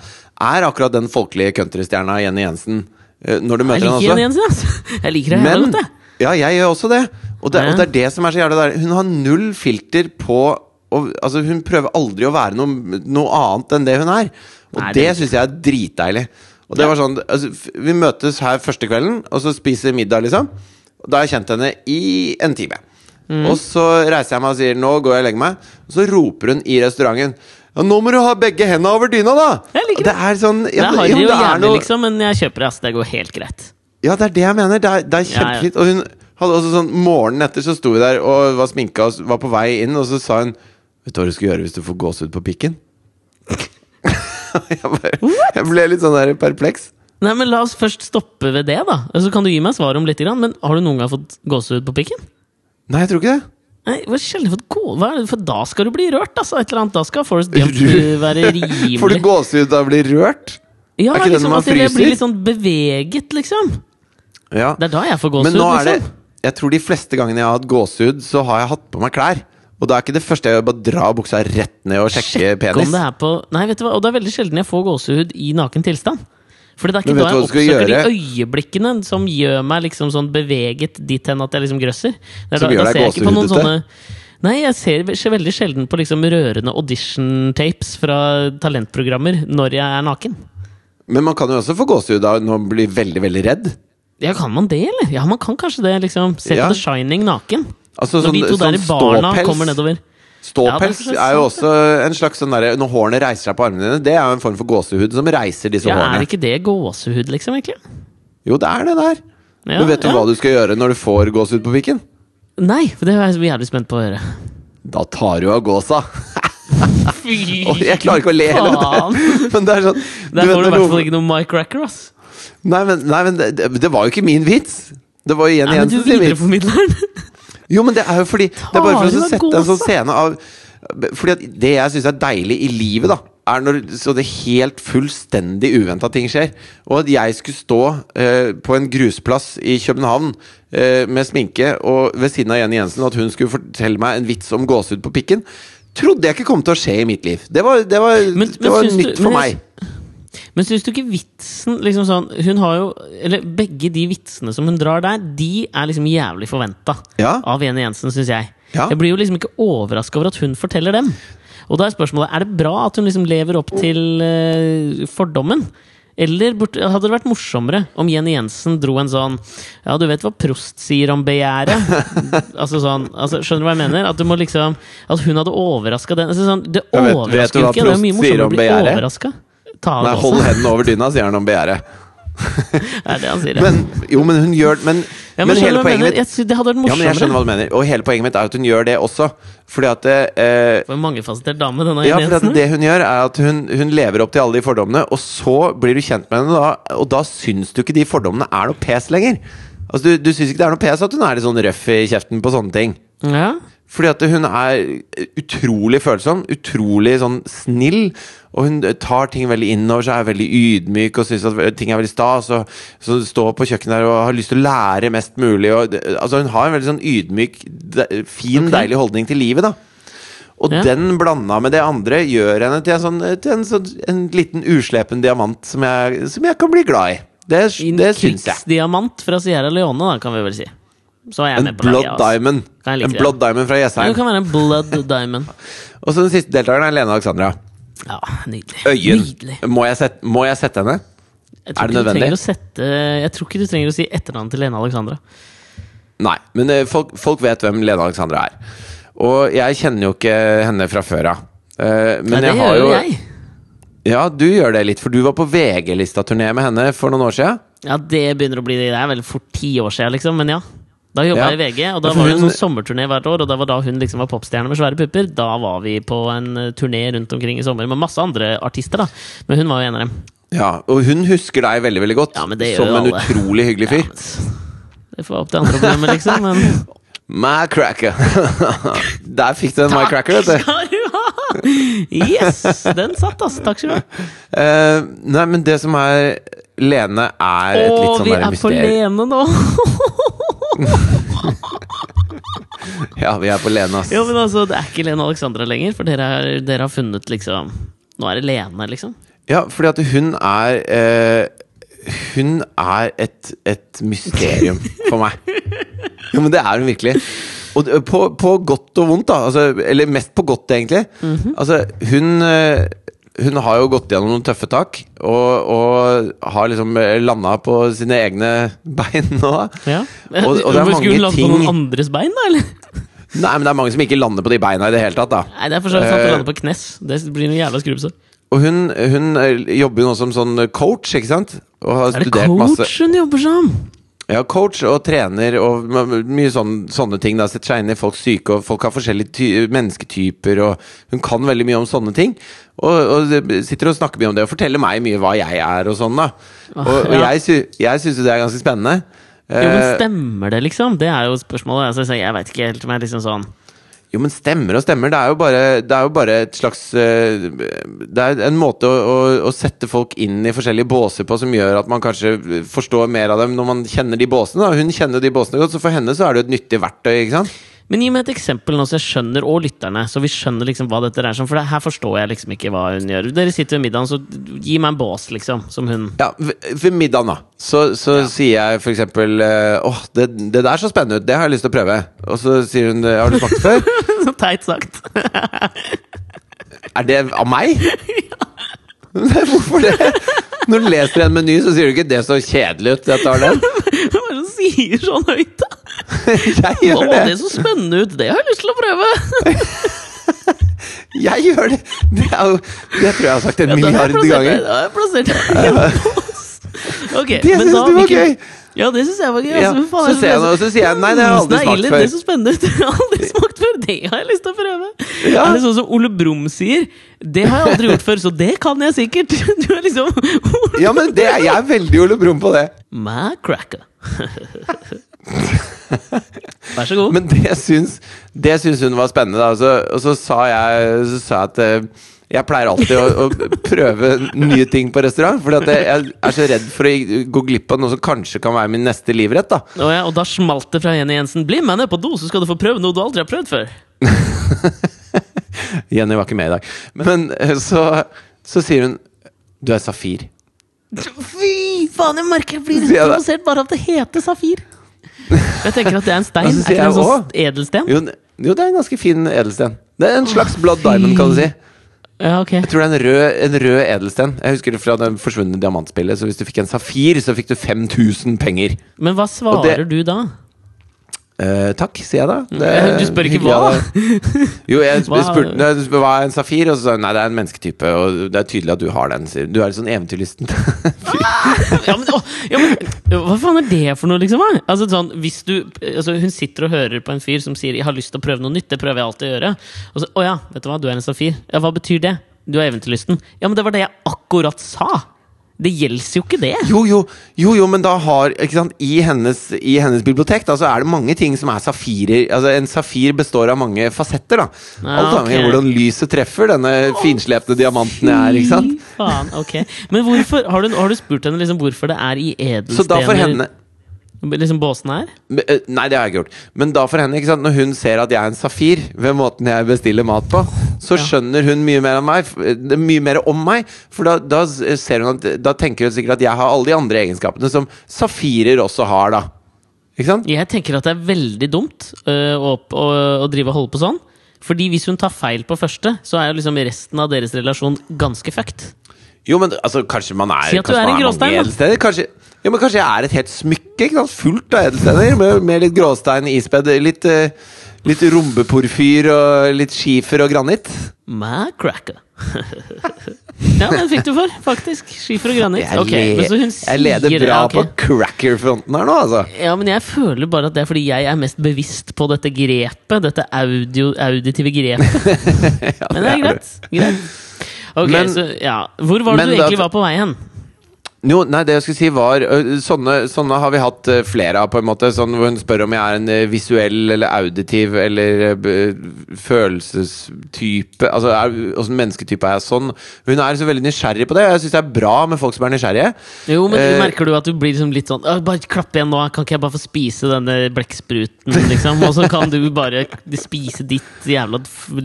er akkurat den folkelige countrystjerna Jenny Jensen. eh, Når du møter henne Jeg liker. Jenny Jensen, altså. Jeg liker det Men. Ja, jeg gjør også det. Og det, og det er det som er så jævlig der. Hun har null filter på og, altså Hun prøver aldri å være noe, noe annet enn det hun er. Og Nei, det det- syns jeg er dritdeilig. Og det var sånn altså, Vi møtes her første kvelden, og så spiser middag, liksom. Da har jeg kjent henne i en time. Mm. Og så reiser jeg meg og sier 'nå går jeg og legger meg'. Og så roper hun i restauranten ja, 'nå må du ha begge hendene over dyna, da!' Jeg liker det er sånn Det er men- ja, men og det er jævlig, noe- liksom, men jeg kjøper det. Altså, Det går helt greit. ja, det er det jeg mener. Det er, det er Ja, ja. Og hun hadde også sånn Morgenen etter så sto vi der og var sminka og var på vei inn, og så sa hun Vet du hva du skal gjøre hvis du får gåsehud på pikken? jeg, bare, jeg ble litt sånn der perpleks. Nei, men La oss først stoppe ved det, da. Så kan du gi meg svar om litt. Men har du noen gang fått gåsehud på pikken? Nei, jeg tror ikke det. Nei, hva er sjelden fått gå... Det? For da skal du bli rørt, altså. Et eller annet. Da skal Forest Gump være rimelig Får du gåsehud av å bli rørt? Ja, Er ikke det liksom, når man fryser? jeg blir litt sånn beveget, liksom. Ja. Det er da jeg får Men nå er det liksom. Jeg tror de fleste gangene jeg har hatt gåsehud, så har jeg hatt på meg klær. Og da er ikke det første jeg gjør, bare dra buksa rett ned og sjekke Sjekk penis. om det er på Nei, vet du hva, og det er veldig sjelden jeg får gåsehud i naken tilstand. Fordi det er ikke da jeg oppsøker de øyeblikkene som gjør meg liksom sånn beveget dit hen at jeg liksom grøsser. Er da, da deg ser jeg ikke på noen gåsehudete? sånne Nei, jeg ser veldig sjelden på liksom rørende audition-tapes fra talentprogrammer når jeg er naken. Men man kan jo også få gåsehud av når man blir veldig, veldig redd. Ja, Kan man det, eller? Ja, man kan kanskje det. liksom Se Ja. på The Shining naken. Altså Når de to der i barna ståpels. kommer nedover. Ståpels ja, er jo også en slags sånn derre Når hårene reiser seg på armene dine, det er jo en form for gåsehud som reiser disse Ja, hårene. Er ikke det gåsehud, liksom? egentlig? Jo, det er det der. Ja, Men vet du ja. hva du skal gjøre når du får gåsehud på pikken? Nei, for det er jeg jævlig spent på å høre. Da tar du av gåsa. Fy faen! jeg klarer ikke å le heller. Men det er sånn Der får du i hvert fall ikke noe Mike Racker, ass. Nei, men, nei, men det, det var jo ikke min vits. Det var jo Jenny Jensen sin vits. Jo, men det er jo fordi Det er bare for å sette en sånn scene av Fordi det jeg syns er deilig i livet, da er når så det helt fullstendig uventa ting skjer. Og at jeg skulle stå eh, på en grusplass i København eh, med sminke og ved siden av Jenny Jensen, og at hun skulle fortelle meg en vits om gåsehud på pikken, trodde jeg ikke kom til å skje i mitt liv. Det var, det var, Men- det men var nytt for meg. jeg- Men syns du ikke vitsen liksom sånn Hun har jo Eller begge de vitsene som hun drar der, de er liksom jævlig forventa Ja. av Jenny Jensen, syns jeg. Ja. Jeg blir jo liksom ikke overraska over at hun forteller dem. Og da er spørsmålet Er det bra at hun liksom lever opp til uh, fordommen. Eller hadde det vært morsommere om Jenny Jensen dro en sånn Ja, du vet hva prost sier om begjæret? altså sånn, altså, Skjønner du hva jeg mener? At liksom At hun hadde overraska den altså, sånn, Det overrasker jo ikke. Det er mye morsommere å bli overraska. Ta av Nei, hold hendene over dyna, sier han om begjæret. Det er det han sier. ja. Men, jo, men hun gjør Men, ja, men men hele poenget mitt Jeg det hadde vært Ja, men jeg skjønner hva du mener. Og hele poenget mitt er at hun gjør det også. Fordi at eh, For en mangefasettert dame, denne Ja, for det hun gjør, er at hun, hun lever opp til alle de fordommene, og så blir du kjent med henne, da, og da syns du ikke de fordommene er noe pes lenger. Altså, du, du syns ikke det er noe pes at hun er litt sånn røff i kjeften på sånne ting. Ja. Fordi at hun er utrolig følsom, utrolig sånn snill, og hun tar ting veldig innover seg, er veldig ydmyk og syns at ting er veldig stas, og så står på kjøkkenet der og har lyst til å lære mest mulig. Og, altså Hun har en veldig sånn ydmyk, fin, okay. deilig holdning til livet, da. Og Ja. den blanda med det andre gjør henne til en, sånn, til en, sånn, en liten uslepen diamant som jeg, som jeg kan bli glad i. Det, En det syns jeg. krigsdiamant fra Sierra Leone, da, kan vi vel si. En med på blood laget. diamond. En blood diamond fra Jessheim. Det kan være en blood diamond. Og så den siste deltakeren er Lene Alexandra. Ja, nydelig. Øyen. Nydelig. Må jeg, sette, må jeg sette henne? Jeg Er det nødvendig? å sette, jeg tror ikke du trenger å si etternavnet til Lene Alexandra. Nei, men eh, folk, folk vet hvem Lene Alexandra er. Og jeg kjenner jo ikke henne fra før av. Eh, men Nei, det jeg har jo jeg. Ja, du gjør det litt, for du var på VG-lista-turné med henne for noen år siden. Ja, det begynner å bli Det er vel fort ti år siden, liksom, men ja. Da jobba Ja. jeg i VG, og da var det en sånn sommerturné hvert år. Og da var da hun liksom var popstjerne med svære pupper. Da var vi på en eh, turné rundt omkring i sommer med masse andre artister, da. Men hun var jo en av dem. Ja, Og hun husker deg veldig veldig godt Ja, som en utrolig hyggelig fyr. Ja, det får være opp til andre å bedømme, liksom. Men My cracker. Der fikk du en my cracker, vet du. Yes! Den satt, ass. Takk skal du ha. Uh, nei, men det som er Lene er et Åh, litt sånn vi der er på. Lene nå! Ja, vi er på Lene, ass. Jo, men altså, Det er ikke Lene Alexandra lenger, for dere, er, dere har funnet liksom Nå er det Lene, liksom. Ja, fordi at hun er eh, Hun er et, et mysterium for meg. Ja, men det er hun virkelig. Og på, på godt og vondt, da. Altså, eller mest på godt, egentlig. Altså, hun eh, hun har jo gått gjennom noen tøffe tak, og, og har liksom landa på sine egne bein nå. Ja. Og, og det er mange skulle hun lande ting på noen andres bein, da? eller? Nei, men det er mange som ikke lander på de beina i det hele tatt, da. Nei, det er for så vidt sant å Eh, lande på knes. Det blir noe jævla skrubbsår. Og hun, hun eh, jobber jo nå som sånn coach, ikke sant? Er det coach masse hun jobber som? Ja, coach og trener og mye sånne, sånne ting. Da. Setter seg inn i folks syke, og folk har forskjellige ty mennesketyper, og hun kan veldig mye om sånne ting. Og, og sitter og snakker mye om det, og forteller meg mye hva jeg er og sånn, da. Og, og jeg, sy jeg syns jo det er ganske spennende. Jo, men Eh, stemmer det, liksom? Det er jo spørsmålet. Altså, så jeg veit ikke helt om jeg er liksom sånn Jo, men stemmer og stemmer. Det er jo bare, det er jo bare et slags eh, Det er en måte å, å, å sette folk inn i forskjellige båser på som gjør at man kanskje forstår mer av dem når man kjenner de båsene. Da. Hun kjenner de båsene godt, så for henne så er det jo et nyttig verktøy. ikke sant? Men gi meg et eksempel nå, så jeg skjønner, og lytterne, så vi skjønner liksom hva dette er som. For det, her forstår jeg liksom ikke hva hun gjør. Dere sitter ved middagen, så gi meg en bås, liksom, som hun Ja, ved, middagen, da, så, så sier jeg for eksempel eh, Åh, det, det der så spennende ut, det har jeg lyst til å prøve. Og så sier hun Har du smakt det før? Så teit sagt. Er det av meg? ja. Hvorfor det? Når du leser en meny, så sier du ikke 'det så kjedelig ut', jeg tar den. Er sier sånn høyt, da? Jeg Å, gjør det det. så spennende ut! Det har jeg lyst til å prøve! Jeg gjør det! Det, jo, det tror jeg har sagt en Ja, milliard ganger. det, da har jeg plassert det i en bås. Ok, Det syns du var ikke, gøy. Ja, det syns jeg var gøy. Altså, faen så er ser jeg noe, så sier jeg, nei, det har jeg aldri smakt før. Det er så spennende ut! Det har jeg aldri smakt før! Det har jeg lyst til å prøve! Ja. Er det sånn som Ole Brumm sier? Det har jeg aldri gjort før, så det kan jeg sikkert! Du er liksom Ja, men det, jeg er veldig Ole Brumm på det. My cracker. Vær så god. Men det syns, det syns hun var spennende. Da. Og, så, sa jeg, så sa jeg at eh, jeg pleier alltid å, å prøve nye ting på restaurant. Fordi at jeg, jeg er så redd for å gå glipp av noe som kanskje kan være min neste livrett. Da. oh ja, og da smalt det fra Jenny Jensen. Bli med ned på do, så skal du få prøve noe du aldri har prøvd før. Jenny var ikke med i dag. Men eh, så, så sier hun Du er safir. Fy faen, jeg merker jeg blir Sier jeg det? provosert bare av at det heter safir. Jeg tenker at det er en stein. Så Er ikke det en sånn edelsten? Jo, jo, det er en ganske fin edelsten. Det er en slags blood diamond, kan du si. Ja, ok. Jeg tror det er en rød, en rød edelsten. Jeg husker det fra det forsvunne diamantspillet. Så hvis du fikk en safir, så fikk du 5000 penger. Men hva svarer det- du da? Eh, takk, sier jeg da. Det er du spør ikke hva? Jo, jeg spurte nei, hva er en safir, og så sa hun nei, det er en mennesketype. Og det er tydelig at du har den. Sier. Du er litt sånn eventyrlysten. Ja, men, å, ja, men Hva faen er det for noe, liksom? Altså, sånn, hvis du, altså, hun sitter og hører på en fyr som sier 'jeg har lyst til å prøve noe nytt'. Det prøver jeg alltid å gjøre. Og så 'Å ja, vet du hva, du er en safir'. Ja, hva betyr det? Du er eventyrlysten. Ja, men det var det jeg akkurat sa! Det gjelder jo ikke det. Jo, jo, jo, jo, men da har ikke sant, i, hennes, I hennes bibliotek da, så er det mange ting som er safirer. Altså, en safir består av mange fasetter. da Ah, Alt avhengig av hvordan lyset treffer denne finslepne diamanten jeg er. ikke sant? Faen, ok Men hvorfor, har du, har du spurt henne liksom hvorfor det er i edelstener? Så da får henne liksom båsen her? Eh, Nei, det har jeg ikke gjort. Men da for henne, ikke sant? når hun ser at jeg er en safir ved måten jeg bestiller mat på, så skjønner hun mye mer, meg, eh, mye mer om meg. For da, da ser hun at Da tenker hun sikkert at jeg har alle de andre egenskapene som safirer også har, da. Ikke sant? Jeg tenker at det er veldig dumt øh, å, å, å drive og holde på sånn. Fordi hvis hun tar feil på første, så er jo liksom resten av deres relasjon ganske fucked. Jo, men altså, kanskje man er, Si at du er en gråstein. Kanskje, jo, men kanskje jeg er et helt smykke ikke sant? fullt av edelstener, med, med litt gråstein ispedd. Litt, uh, litt rombeporfyr og litt skifer og granitt. Macracker. ja, den fikk du for, faktisk. Skifer og granitt. Jeg, okay, men hun jeg leder sier- bra okay. på cracker-fronten her nå, altså. Ja, men jeg føler bare at det er fordi jeg er mest bevisst på dette grepet. Dette audio, auditive grepet. Men det er det er greit. greit. Ok, Men- så ja Hvor var det du du da- egentlig var på vei hen? Jo, nei, det jeg skulle si var Sånne, sånne har vi hatt flere av, på en måte. Sånn hvor hun spør om jeg er en visuell eller auditiv eller følelsestype. Altså åssen mennesketype er jeg sånn? Hun er så veldig nysgjerrig på det. Jeg syns det er bra med folk som er nysgjerrige. Jo, men Eh, merker du at du blir liksom litt sånn Bare klapp igjen nå, kan ikke jeg bare få spise denne blekkspruten, liksom? Og så kan du bare spise ditt jævla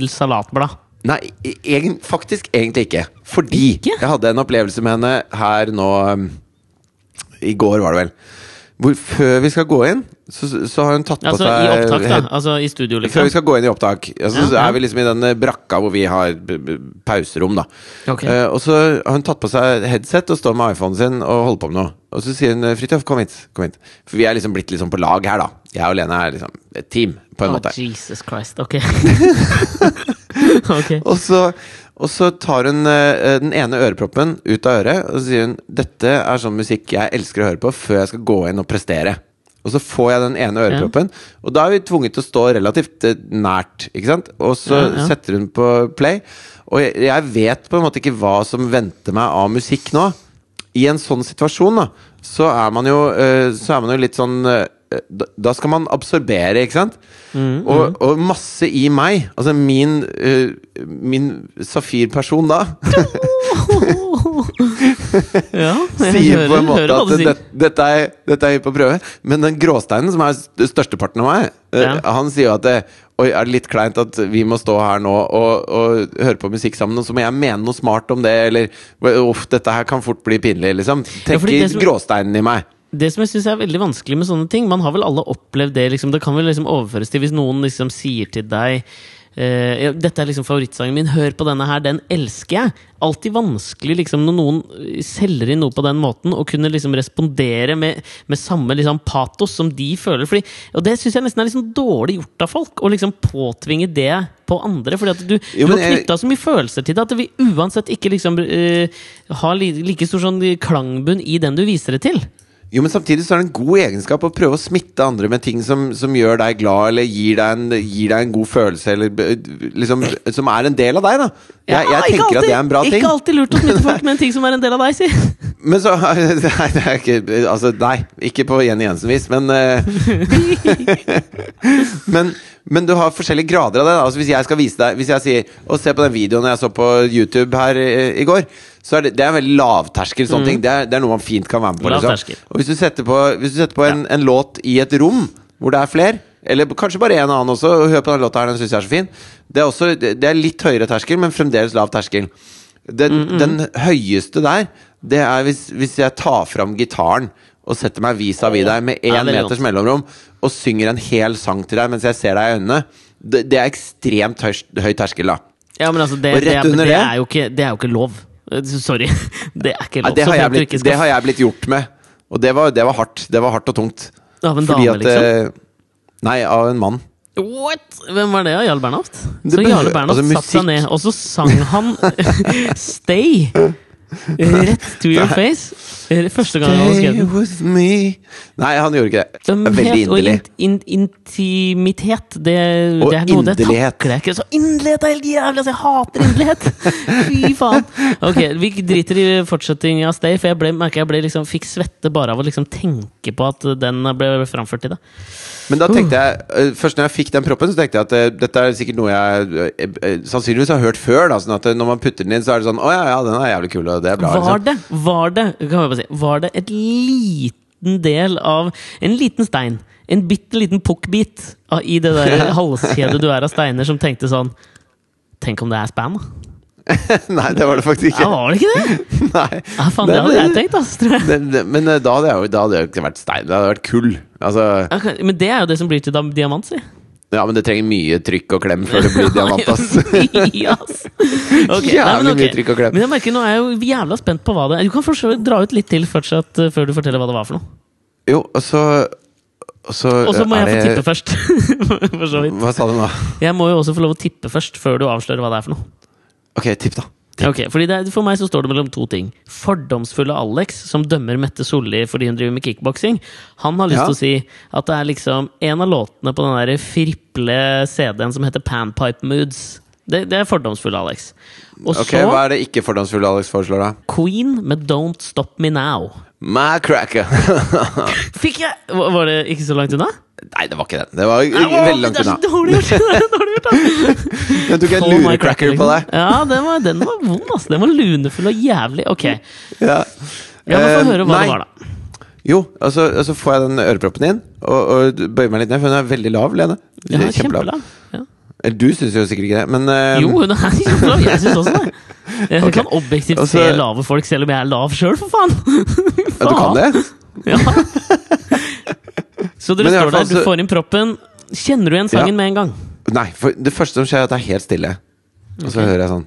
salatblad. Nei, e- egen, faktisk egentlig ikke. Fordi Ikke? jeg hadde en opplevelse med henne her nå I går, var det vel. Hvor før vi skal gå inn, så, så har hun tatt på Altså seg i opptak, da. Altså i studio, liksom. Før vi skal gå inn i opptak, altså, Ja, så ja. er vi liksom i den brakka hvor vi har pauserom. da Okay. Uh, Og så har hun tatt på seg headset og står med iPhonen sin og holder på med noe. Og så sier hun 'Fridtjof, kom hit'. Kom hit. For vi er liksom blitt liksom på lag her, da. Jeg og Lene er liksom et team, på en oh, måte. Jesus Christ. Ok. ok. Og så, og så tar hun eh, den ene øreproppen ut av øret, og så sier hun 'Dette er sånn musikk jeg elsker å høre på før jeg skal gå inn og prestere'. Og så får jeg den ene øreproppen, og da er vi tvunget til å stå relativt eh, nært. Ikke sant? Og så Ja, ja. setter hun på play, og jeg, jeg vet på en måte ikke hva som venter meg av musikk nå. I en sånn situasjon, da, så er man jo, eh, så er man jo litt sånn eh, da, da skal man absorbere, ikke sant? og, og masse i meg, altså min, uh, min safirperson da, Ja, jeg sier hører, på en måte hører at det, dette, er, dette er på prøve. Men den gråsteinen, som er st- størsteparten av meg, eh, Ja. han sier jo at det, Oi, er det litt kleint at vi må stå her nå og, og høre på musikk sammen, og så må jeg mene noe smart om det, eller uff, dette her kan fort bli pinlig, liksom. Ja, Tenker det som- gråsteinen i meg. Det som jeg synes er veldig vanskelig med sånne ting Man har vel alle opplevd det. Liksom, det kan vel liksom overføres til hvis noen liksom sier til deg Uh, Dette er liksom favorittsangen min, hør på denne her, den elsker jeg. Alltid vanskelig liksom når noen selger inn noe på den måten, å kunne liksom respondere med, med samme liksom patos som de føler. Fordi, og det syns jeg nesten er liksom dårlig gjort av folk, å liksom påtvinge det på andre. Fordi at du, Jo, du har knytta så mye følelser til det at vi uansett ikke liksom uh, har li, like stor sånn klangbunn i den du viser det til. Jo, men samtidig så er det en god egenskap å prøve å smitte andre med ting som, som gjør deg glad, eller gir deg, en, gir deg en god følelse, eller liksom, som er en del av deg, da. Jeg, jeg ikke tenker alltid- at det er en bra ting. Ikke alltid lurt å smitte folk med en ting som er en del av deg, si! Men så Nei, det er ikke Altså, nei. Ikke på Jenny Jensen-vis, men uh, men, men du har forskjellige grader av det. Altså Hvis jeg skal vise deg Hvis jeg sier Og se på den videoen jeg så på YouTube her i, i går, så er det, det er en veldig lavterskel. Sånne ting det er, det er noe man fint kan være med på. Liksom. Og hvis du setter på, hvis du setter på en, en låt i et rom hvor det er flere, eller kanskje bare en annen også, og hør på den låta her, den syns jeg er så fin, det er, også, det er litt høyere terskel, men fremdeles lav terskel. Den, den høyeste der, det er hvis, hvis jeg tar fram gitaren og setter meg vis-à-vis deg med Ja, én meters mellomrom og synger en hel sang til deg mens jeg ser deg i øynene. Det, det er ekstremt høy, høy terskel, da. Ja, men altså, det, det, er, det, er jo ikke, det er jo ikke lov. Eh, Sorry. Det er ikke lov. lov. det, har blitt, skal det har jeg blitt gjort med. Og det var, det var hardt. Det var hardt og tungt. Av en Fordi dame, at liksom? eh, Nei, av en mann. What? Hvem var det? av Jarl Bernhoft? Så Jarl Bernhoft altså, satte seg ned, og så sang han Stay! Rett to your face. Første gang han skrev den. Nei, han gjorde ikke det. Er Veldig inderlig. og in, in, intimitet, det, Og det er noe det takler jeg ikke. Så inderlighet er helt jævlig! Altså, jeg hater inderlighet! Fy faen! Ok, Vi driter i fortsetting av Stay, for jeg ble, merker jeg ble liksom, fikk svette bare av å liksom tenke på at den ble framført til det. Men da tenkte jeg eh, Først når jeg fikk den proppen, så tenkte jeg at eh, dette er sikkert noe jeg eh, sannsynligvis har hørt før. Da, sånn at når man putter den inn, så er det sånn Å ja, ja, den er jævlig kul, og det er bra. Var Liksom. det, var det, kan jeg bare si, var det et liten del av En liten stein, en bitte liten pukkbit i det der halskjedet du er av steiner, som tenkte sånn Tenk om det er spam, da? Nei, det var det faktisk Ja, ikke. var det ikke det? Nei. Ja, faen, det hadde jeg tenkt, ass, tror jeg. Det, det, men eh, da hadde jeg jo da hadde jeg ikke vært stein. Det hadde vært kull. Altså, okay, Men det er jo det som blir til diamant, si. ja, men det trenger mye trykk og klem før det blir diamant, ass. okay, Jævlig nei, okay. mye trykk og klem. Men jeg merker, nå er jeg jo jævla spent på hva det er. Du kan for så dra ut litt til fortsatt, eh, før du forteller hva det var for noe. Jo, og så Og så også må jeg jeg få tippe først. for så vidt. Hva sa du nå? Jeg må jo også få lov å tippe først, før du avslører hva det er for noe. Ok, tipp, da. Ok, fordi det, er- For meg så står det mellom to ting. Fordomsfulle Alex, som dømmer Mette Solli fordi hun driver med kickboksing, han har lyst Ja. til å si at det er liksom en av låtene på den der friple CD-en som heter Panpipe Moods. Det, det er fordomsfulle Alex. Og Ok, så Hva er det ikke fordomsfulle Alex foreslår, da? Queen med Don't Stop Me Now. My cracker! Fikk jeg Var det ikke så langt unna? Nei, det var ikke den. Det var Åh, veldig langt unna. det er så dårlig gjort! Den. Jeg tok en lurecracker på deg. Ja, den var, den var vond, altså. Den var lunefull og jævlig. Ok. Ja, Ja. men Få Eh, høre hva nei. det var, da. Jo, og så altså, altså får jeg den øreproppen inn, og, og bøyer meg litt ned, for hun er veldig lav, Lene. Ja, Kjempelav. kjempelav. Ja. Eller du syns jo sikkert ikke det, men uh, Jo, hun er. Jeg syns også det. Jeg okay. kan objektivt Og se lave folk, selv om jeg er lav sjøl, for faen! ja, du kan det? Ja. Så dere står der, du får inn proppen. Kjenner du igjen sangen Ja. med en gang? Nei, for det første som skjer, er at det er helt stille. Og så okay. hører jeg sånn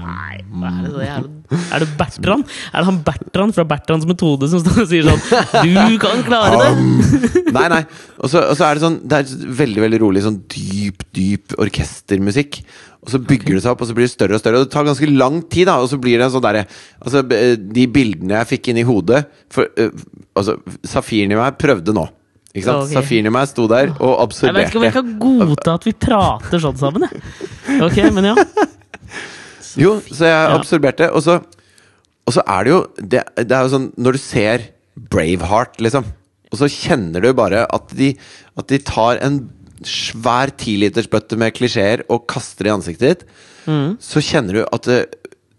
Nei, hva er det så jævlig Er det Bertrand? Er det han Bertrand fra Bertrands metode som står og sier sånn Du kan klare det! Nei, nei. Og så, er det sånn Det er veldig veldig rolig, sånn dyp, dyp orkestermusikk. Og så bygger det seg opp, og så blir det større og større. Og det tar ganske lang tid, da. Og så blir det sånn derre Altså, de bildene jeg fikk inn i hodet For uh, altså, safiren i meg prøvde nå. Ikke sant? Okay. Safiren i meg sto der og Jeg vet ikke om jeg kan godta at vi prater sånn sammen, jeg. Ok, men ja. Jo, så jeg Ja. absorberte. Og så, og så er det jo det, det er jo sånn Når du ser Braveheart, liksom, og så kjenner du bare at de, at de tar en svær tilitersbøtte med klisjeer og kaster det i ansiktet ditt, Mm. så kjenner du at det,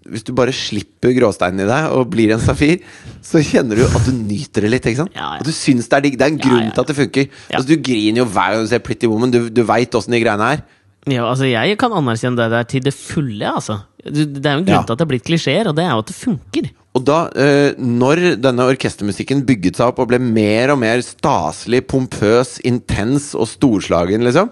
hvis du bare slipper gråsteinen i deg og blir en safir, så kjenner du at du nyter det litt. ikke sant? Ja, ja. At du syns det er digg. Det er en grunn ja, til at det funker. Altså, du griner jo hver gang du ser Pretty Woman. Du, du veit åssen de greiene er. Ja. Altså, jeg kan anerkjenne det der til det fulle, altså. Det er jo en grunn Ja. til at det er blitt klisjeer, og det er jo at det funker. Og da, eh, når denne orkestermusikken bygget seg opp og ble mer og mer staselig, pompøs, intens og storslagen, liksom,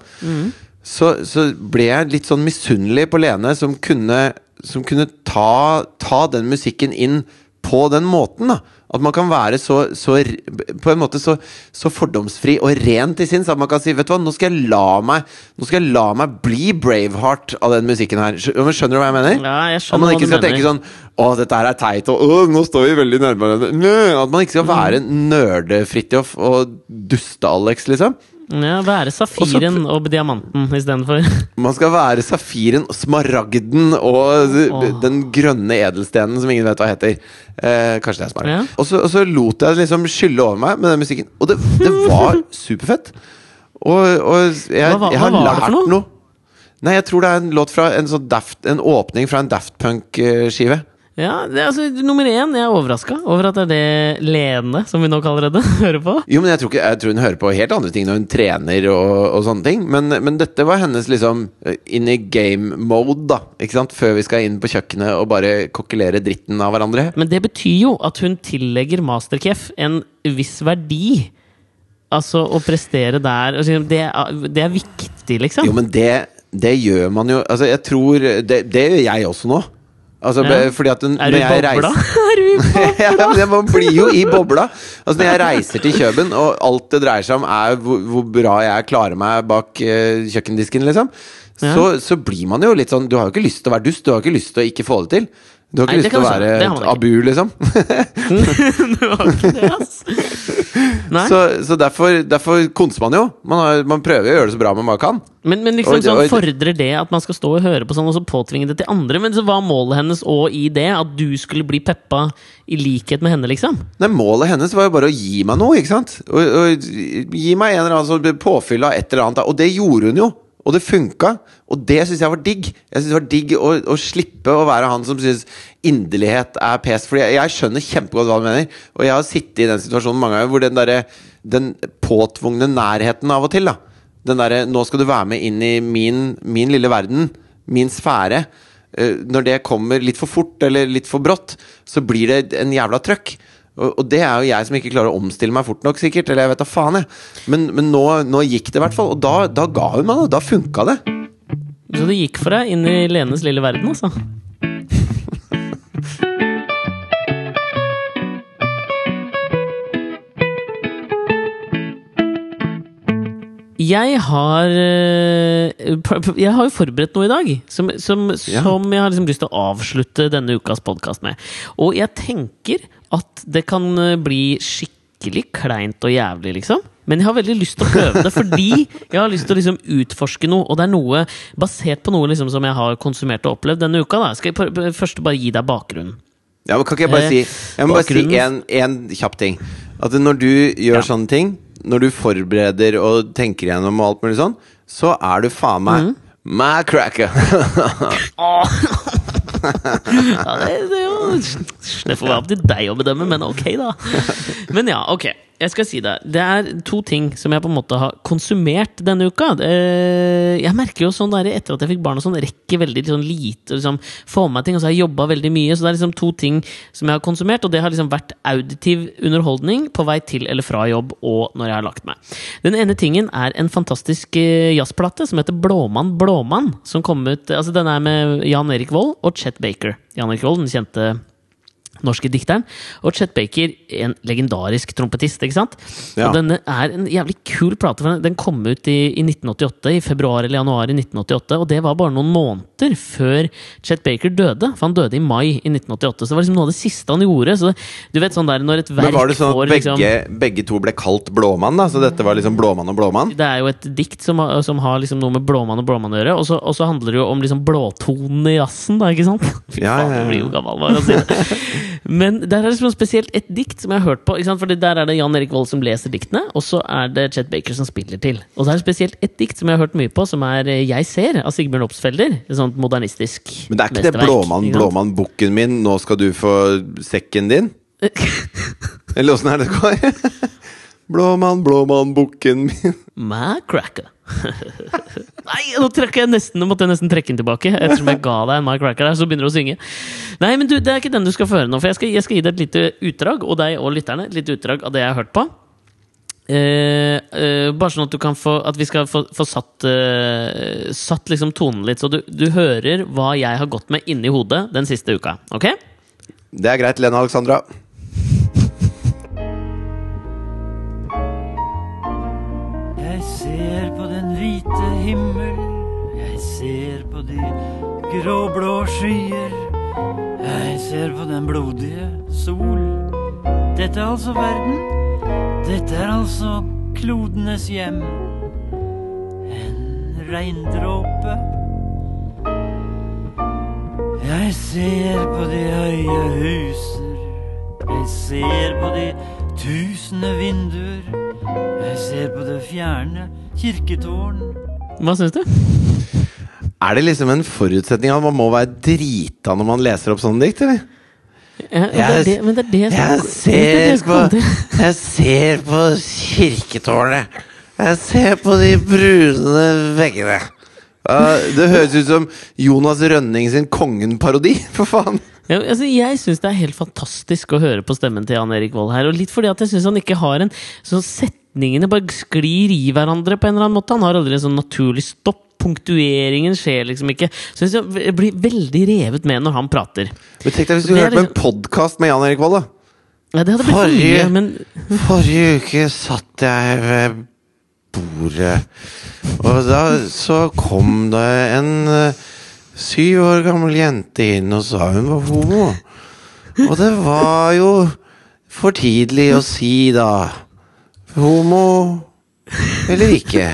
så, så ble jeg litt sånn misunnelig på Lene, som kunne, som kunne ta, ta den musikken inn på den måten. da At man kan være så, så På en måte så, så fordomsfri og ren til sinns at man kan si Vet du hva, nå skal jeg la meg Nå skal jeg la meg bli Braveheart av den musikken her. Skjø- Skjønner du hva jeg mener? Ja, jeg skjønner At man ikke skal tenke sånn Å, dette her er teit, og å, nå står vi veldig nærme hverandre. At man ikke skal være nerde-Fridtjof og duste-Alex, liksom. Ja, Være safiren og diamanten istedenfor. Man skal være safiren, smaragden og oh. den grønne edelstenen som ingen vet hva heter. Eh, kanskje det er smart. Ja. Og, så, og så lot jeg det liksom skylle over meg med den musikken. Og det, det var superfett. Og, og jeg, jeg har lært noe? noe. Nei, jeg tror det er en låt fra en sånn daft En åpning fra en Daft Punk-skive. Ja, det altså Nummer én, jeg er overraska over at det er det Lene, som vi nå kaller henne, hører på. Jo, men jeg tror, ikke, jeg tror hun hører på helt andre ting når hun trener og, og sånne ting. Men, men dette var hennes liksom eh, in a game mode, da. Ikke sant? Før vi skal inn på kjøkkenet og bare kokkelere dritten av hverandre. Men det betyr jo at hun tillegger Masterchef en viss verdi. Altså å prestere der altså, det, er, det er viktig, liksom. Jo, men det, det gjør man jo Altså, jeg tror Det, det gjør jeg også nå. Altså, Ja. fordi at den, er du i bobla? reiser- er du i bobla? ja, men Man blir jo i bobla. Altså Når jeg reiser til Kjøben, og alt det dreier seg om er hvor, hvor bra jeg klarer meg bak uh, kjøkkendisken, liksom, Ja. så, så blir man jo litt sånn Du har jo ikke lyst til å være dust, du har ikke lyst til å ikke få det til. Du har ikke Nei, lyst til å være et abu, liksom. Du har ikke det, ass. Så, så derfor, derfor konser man jo. Man, har, man prøver å gjøre det så bra man bare kan. Men, men liksom og, sånn fordrer det at man skal stå og høre på sånn, og så påtvinge det til andre? Men så var målet hennes òg i det at du skulle bli peppa i likhet med henne, liksom? Nei, Målet hennes var jo bare å gi meg noe, ikke sant? Og, og Gi meg en eller annen sånn påfyll av et eller annet. Og det gjorde hun jo! Og det funka! Og det syns jeg var digg. Jeg synes det var digg å, å slippe å være han som syns inderlighet er pes. Fordi jeg, jeg skjønner kjempegodt hva du mener. Og jeg har sittet i den situasjonen mange ganger hvor den derre Den påtvungne nærheten av og til, da. Den derre 'nå skal du være med inn i min, min lille verden', min sfære. Eh, Når det kommer litt for fort eller litt for brått, så blir det en jævla trøkk. Og, det er jo jeg som ikke klarer å omstille meg fort nok, sikkert. Eller jeg vet da faen, jeg. Men, men nå, nå gikk det i hvert fall. Og da, da ga hun meg noe. Da funka det. Så det gikk for deg inn i Lenes lille verden, altså? Jeg har eh, Jeg har jo forberedt noe i dag som, som, Ja. som jeg har liksom lyst til å avslutte denne ukas podkast med. Og jeg tenker at det kan eh, bli skikkelig kleint og jævlig, liksom. Men jeg har veldig lyst til å prøve det, fordi jeg har lyst til å liksom utforske noe. Og det er noe basert på noe liksom som jeg har konsumert og opplevd denne uka. Da. Skal jeg først bare gi deg bakgrunnen? Ja, men kan ikke jeg bare Eh, si Jeg må bare si én en, en kjapp ting. At når du gjør Ja. sånne ting, når du forbereder og tenker gjennom og alt mulig sånn, så er du faen meg mm. my cracker. Ja, det, det, det får være opp til deg å bedømme, men ok, da. Men ja, ok. Jeg skal si det. Det er to ting som jeg på en måte har konsumert denne uka. Eh, Jeg merker jo sånn der, etter at jeg fikk barn, og sånn, rekker veldig sånn lite liksom, få med ting. Og så har jeg jobba veldig mye, så det er liksom to ting som jeg har konsumert. Og det har liksom vært auditiv underholdning på vei til eller fra jobb og når jeg har lagt meg. Den ene tingen er en fantastisk eh, jazzplate som heter Blåmann Blåmann. Som kom ut Altså Den er med Jan Erik Vold og Chet Baker. Jan Erik Vold, den kjente norske dikteren. Og Chet Baker, en legendarisk trompetist. ikke sant? Ja. Og denne er en jævlig kul plate. den- kom ut i, i 1988, i februar eller januar i 1988. Og det var bare noen måneder før Chet Baker døde. For han døde i mai i 1988. Så det var liksom noe av det siste han gjorde. Så du vet sånn der når et verk Men var det sånn at liksom begge, begge to ble kalt Blåmann? da? Så dette var liksom Blåmann og Blåmann? det er jo et dikt som, som har liksom noe med blåmann og blåmann å gjøre. Og så, handler det jo om liksom blåtonen i jazzen, da, ikke sant? Fy Ja, faen, ja, ja. jeg blir jo gammel bare å si det. Men der er det liksom spesielt et dikt som jeg har hørt på. Ikke? Fordi Der er det Jan Erik Vold som leser diktene, og så er det Chet Baker som spiller til. Og så er det spesielt et dikt som jeg har hørt mye på, som er eh, Jeg ser, av Sigbjørn Opsfelder. Et sånt modernistisk Men det er ikke det Blåmann, Blåmann, bukken min, nå skal du få sekken din? Eller åssen er det det går? Blåmann, Blåmann, bukken min My cracker. Nei, nå trekker jeg nesten Nå måtte jeg nesten trekke den tilbake. Ettersom jeg ga deg en My Cracker der, så begynner du å synge. Nei, men du, det er ikke den du skal føre nå. For jeg skal, jeg skal gi deg et lite utdrag, og deg og lytterne, et lite utdrag av det jeg har hørt på. Eh, eh, bare sånn at du kan få At vi skal få, få satt eh, Satt liksom tonen litt, så du, du hører hva jeg har gått med inni hodet den siste uka. Ok? Det er greit, Lena Alexandra. Jeg ser på den hvite himmel, jeg ser på de gråblå skyer. Jeg ser på den blodige sol. Dette er altså verden. Dette er altså klodenes hjem. En regndråpe. Jeg ser på de høye huser. Jeg ser på de tusende vinduer. Jeg ser på det fjerne kirketårn. Hva syns du? Er det liksom en forutsetning at man må være drita når man leser opp sånne dikt, eller? Ja, ja, det er det, men det er det Jeg det er det ser på. Jeg ser på kirketårnet. Jeg ser på de brune veggene. Uh, det høres ut som Jonas Rønning sin Kongen-parodi, for faen. Ja, altså, jeg syns det er helt fantastisk å høre på stemmen til Jan Erik Vold her. Og litt fordi at jeg syns han ikke har en sånn Setningene bare sklir i hverandre på en eller annen måte. Han har aldri en sånn naturlig stopp. Punktueringen skjer liksom ikke. Så jeg blir veldig revet med når han prater. Men tenk deg hvis du hørte på en liksom- podkast med Jan Erik Vold, da. Ja, det hadde blitt for Forrige- mye, men Forrige uke satt jeg ved bordet, og da så kom det en eh, syv år gammel jente inn og sa hun var homo. Og det var jo for tidlig å si, da. Homo eller ikke.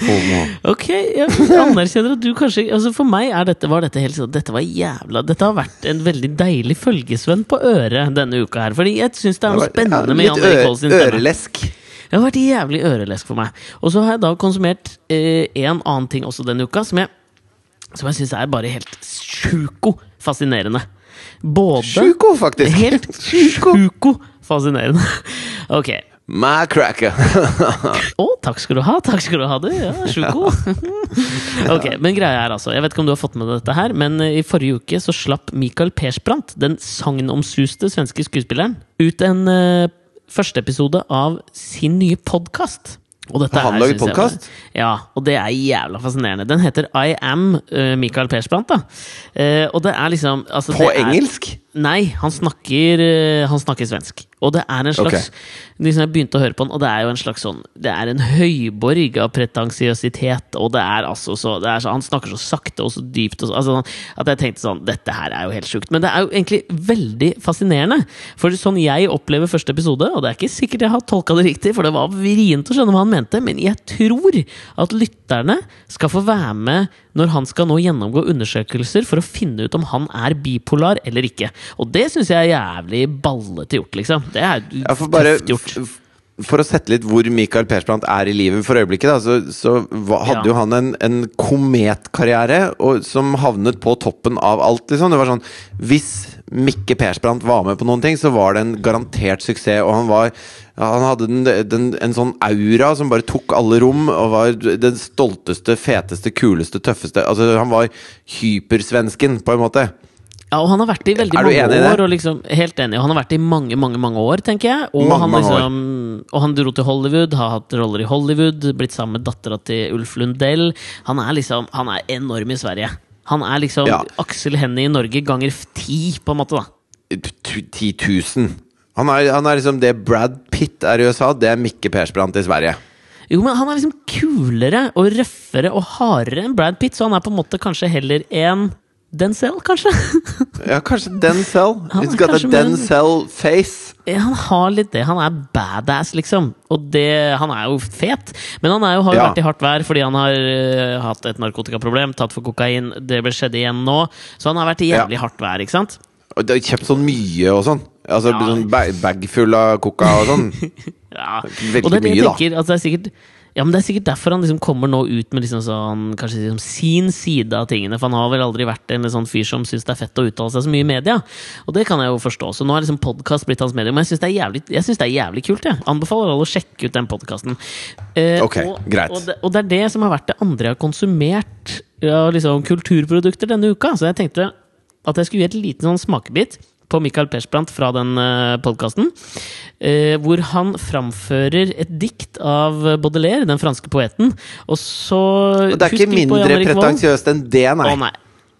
Homo. Ok, jeg anerkjenner at du kanskje altså For meg er dette, var dette helt sånn Dette var jævla Dette har vært en veldig deilig følgesvenn på øret denne uka her. Fordi jeg syns det er noe spennende med Jan Erik stemme. ørelesk. Det har vært jævlig ørelesk for meg. Og så har jeg da konsumert eh, en annen ting også denne uka, som jeg, som jeg syns er bare helt sjuko fascinerende. Både Sjuko, faktisk. Helt sjuko fascinerende. Ok. My cracker. Å, takk skal du ha, takk skal du ha, du. Ja, sjuko. ok, men greia er altså Jeg vet ikke om du har fått med deg dette her, men eh, i forrige uke så slapp Michael Persbrandt, den sagnomsuste svenske skuespilleren, ut en uh, første episode av sin nye podkast. Har han laget podkast? podcast? Ja, og det er jævla fascinerende. Den heter I Am eh, Michael Persbrandt. da eh, Og det er liksom altså, På det er, engelsk? Nei, han snakker, eh, han snakker svensk. Og det er en slags liksom Jeg begynte å høre på han, og det er jo en slags sånn Det er en høyborg av pretensiøsitet, og det er altså så, det er så Han snakker så sakte og så dypt og så, altså, at jeg tenkte sånn Dette her er jo helt sjukt. Men det er jo egentlig veldig fascinerende. For sånn jeg opplever første episode, og det er ikke sikkert jeg har tolka det riktig, for det var vrient å skjønne hva han mente, men jeg tror at lytterne skal få være med når han skal nå gjennomgå undersøkelser for å finne ut om han er bipolar eller ikke. Og det syns jeg er jævlig ballete gjort, liksom. Det er tøft gjort. For å sette litt hvor Michael Persbrandt er i livet for øyeblikket, da, så, så hadde Ja. jo han en, en kometkarriere og, som havnet på toppen av alt. Liksom. Det var sånn Hvis Mikke Persbrandt var med på noen ting, så var det en garantert suksess. Og han var Han hadde den, den, en sånn aura som bare tok alle rom, og var den stolteste, feteste, kuleste, tøffeste Altså, han var hypersvensken, på en måte. Ja, og han har vært i veldig mange i det? Og liksom, helt enig. Og han har vært i mange, mange mange år, tenker jeg. Og, Mange, han, år. liksom, og han dro til Hollywood, har hatt roller i Hollywood, blitt sammen med dattera til Ulf Lundell. Han er liksom Han er enorm i Sverige. Han er liksom Ja. Aksel Hennie i Norge ganger ti, på en måte. da 10 000. Han er, han er liksom det Brad Pitt er i USA, det er Mikke Persbrandt i Sverige. Jo, men han er liksom kulere og røffere og hardere enn Brad Pitt, så han er på en måte kanskje heller en Denzel, kanskje? Ja, kanskje Denzel. He's got a Denzel-face. Ja, Han har litt det. Han er badass, liksom. Og det, han er jo fet. Men han jo, har jo Ja. vært i hardt vær fordi han har uh, hatt et narkotikaproblem, tatt for kokain. Det skjedde igjen nå. Så han har vært i jævlig Ja. hardt vær, ikke sant? Og det er kjøpt sånn mye og sånn. Altså Ja. sånn bag, bag full av coca og sånn. Ja. Veldig Og det er det jeg tenker, da. tenker. det er sikkert ja, men Det er sikkert derfor han liksom kommer nå ut med liksom sånn, kanskje liksom sin side av tingene. For han har vel aldri vært en sånn fyr som syns det er fett å uttale seg så mye i media. Og det kan jeg jo forstå. Så nå har liksom podkast blitt hans medium. Men jeg syns det, det er jævlig kult. Jeg anbefaler alle å sjekke ut den podkasten. Eh, Ok, og, greit. Og det, og det er det som har vært det andre jeg har konsumert av liksom, kulturprodukter denne uka. Så jeg tenkte at jeg skulle gi et liten sånn smakebit på Michael Persbrandt fra den uh, podkasten. hvor han framfører et dikt av Baudelaire, den franske poeten. Og så Og det er ikke mindre pretensiøst enn det, nei. Å, nei.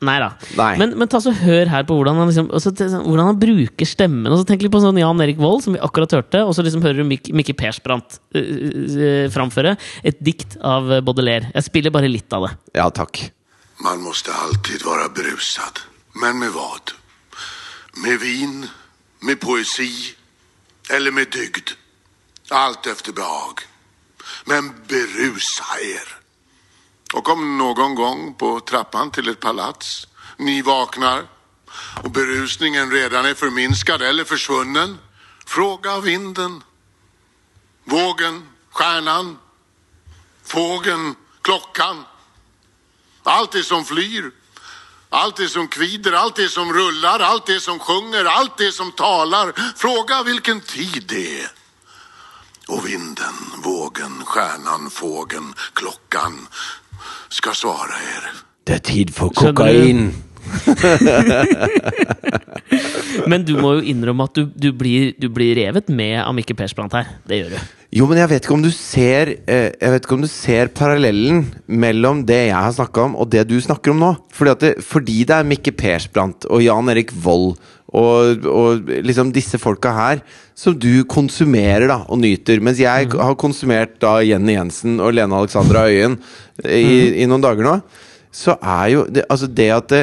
Nei da. Nei. Men, men ta så hør her på hvordan han, liksom, og så te- sånn, hvordan han bruker stemmen. Og så Tenk litt på sånn Jan Erik Vold, som vi akkurat hørte, og så liksom hører du Mik Mikke Persbrandt uh, uh, framføre et dikt av Baudelaire. Jeg spiller bare litt av det. Ja, takk. Man måste alltid være beruset. Men med vad? Med vin, med poesi eller med dygd? Allt efter behag. Men berusa er. Och om någon gång på trappan till ett palats ni vaknar och berusningen redan är förminskad eller försvunnen, fråga vinden, vågen, stjärnan, fågeln, klockan. Allt det som flyr, allt det som kvider, allt det som rullar, allt det som sjunger, allt det som talar. Fråga vilken tid det är. Och vinden, vågen, stjärnan, fågeln, klockan ska svara er. Det er tid for Skjønner kokain. Men du må jo innrømme at du, du, blir, du blir revet med av Mikke Persbrandt her. Det gjør du. Jo, men jeg vet ikke om du ser eh, Jeg vet ikke om du ser parallellen mellom det jeg har snakka om, og det du snakker om nå. Fordi, det, fordi det er Mikke Persbrandt og Jan Erik Vold og, og liksom disse folka her som du konsumerer da og nyter. Mens jeg har konsumert da Jenny Jensen og Lene Alexandra Øyen i, i noen dager nå. Så er jo det, altså det at det,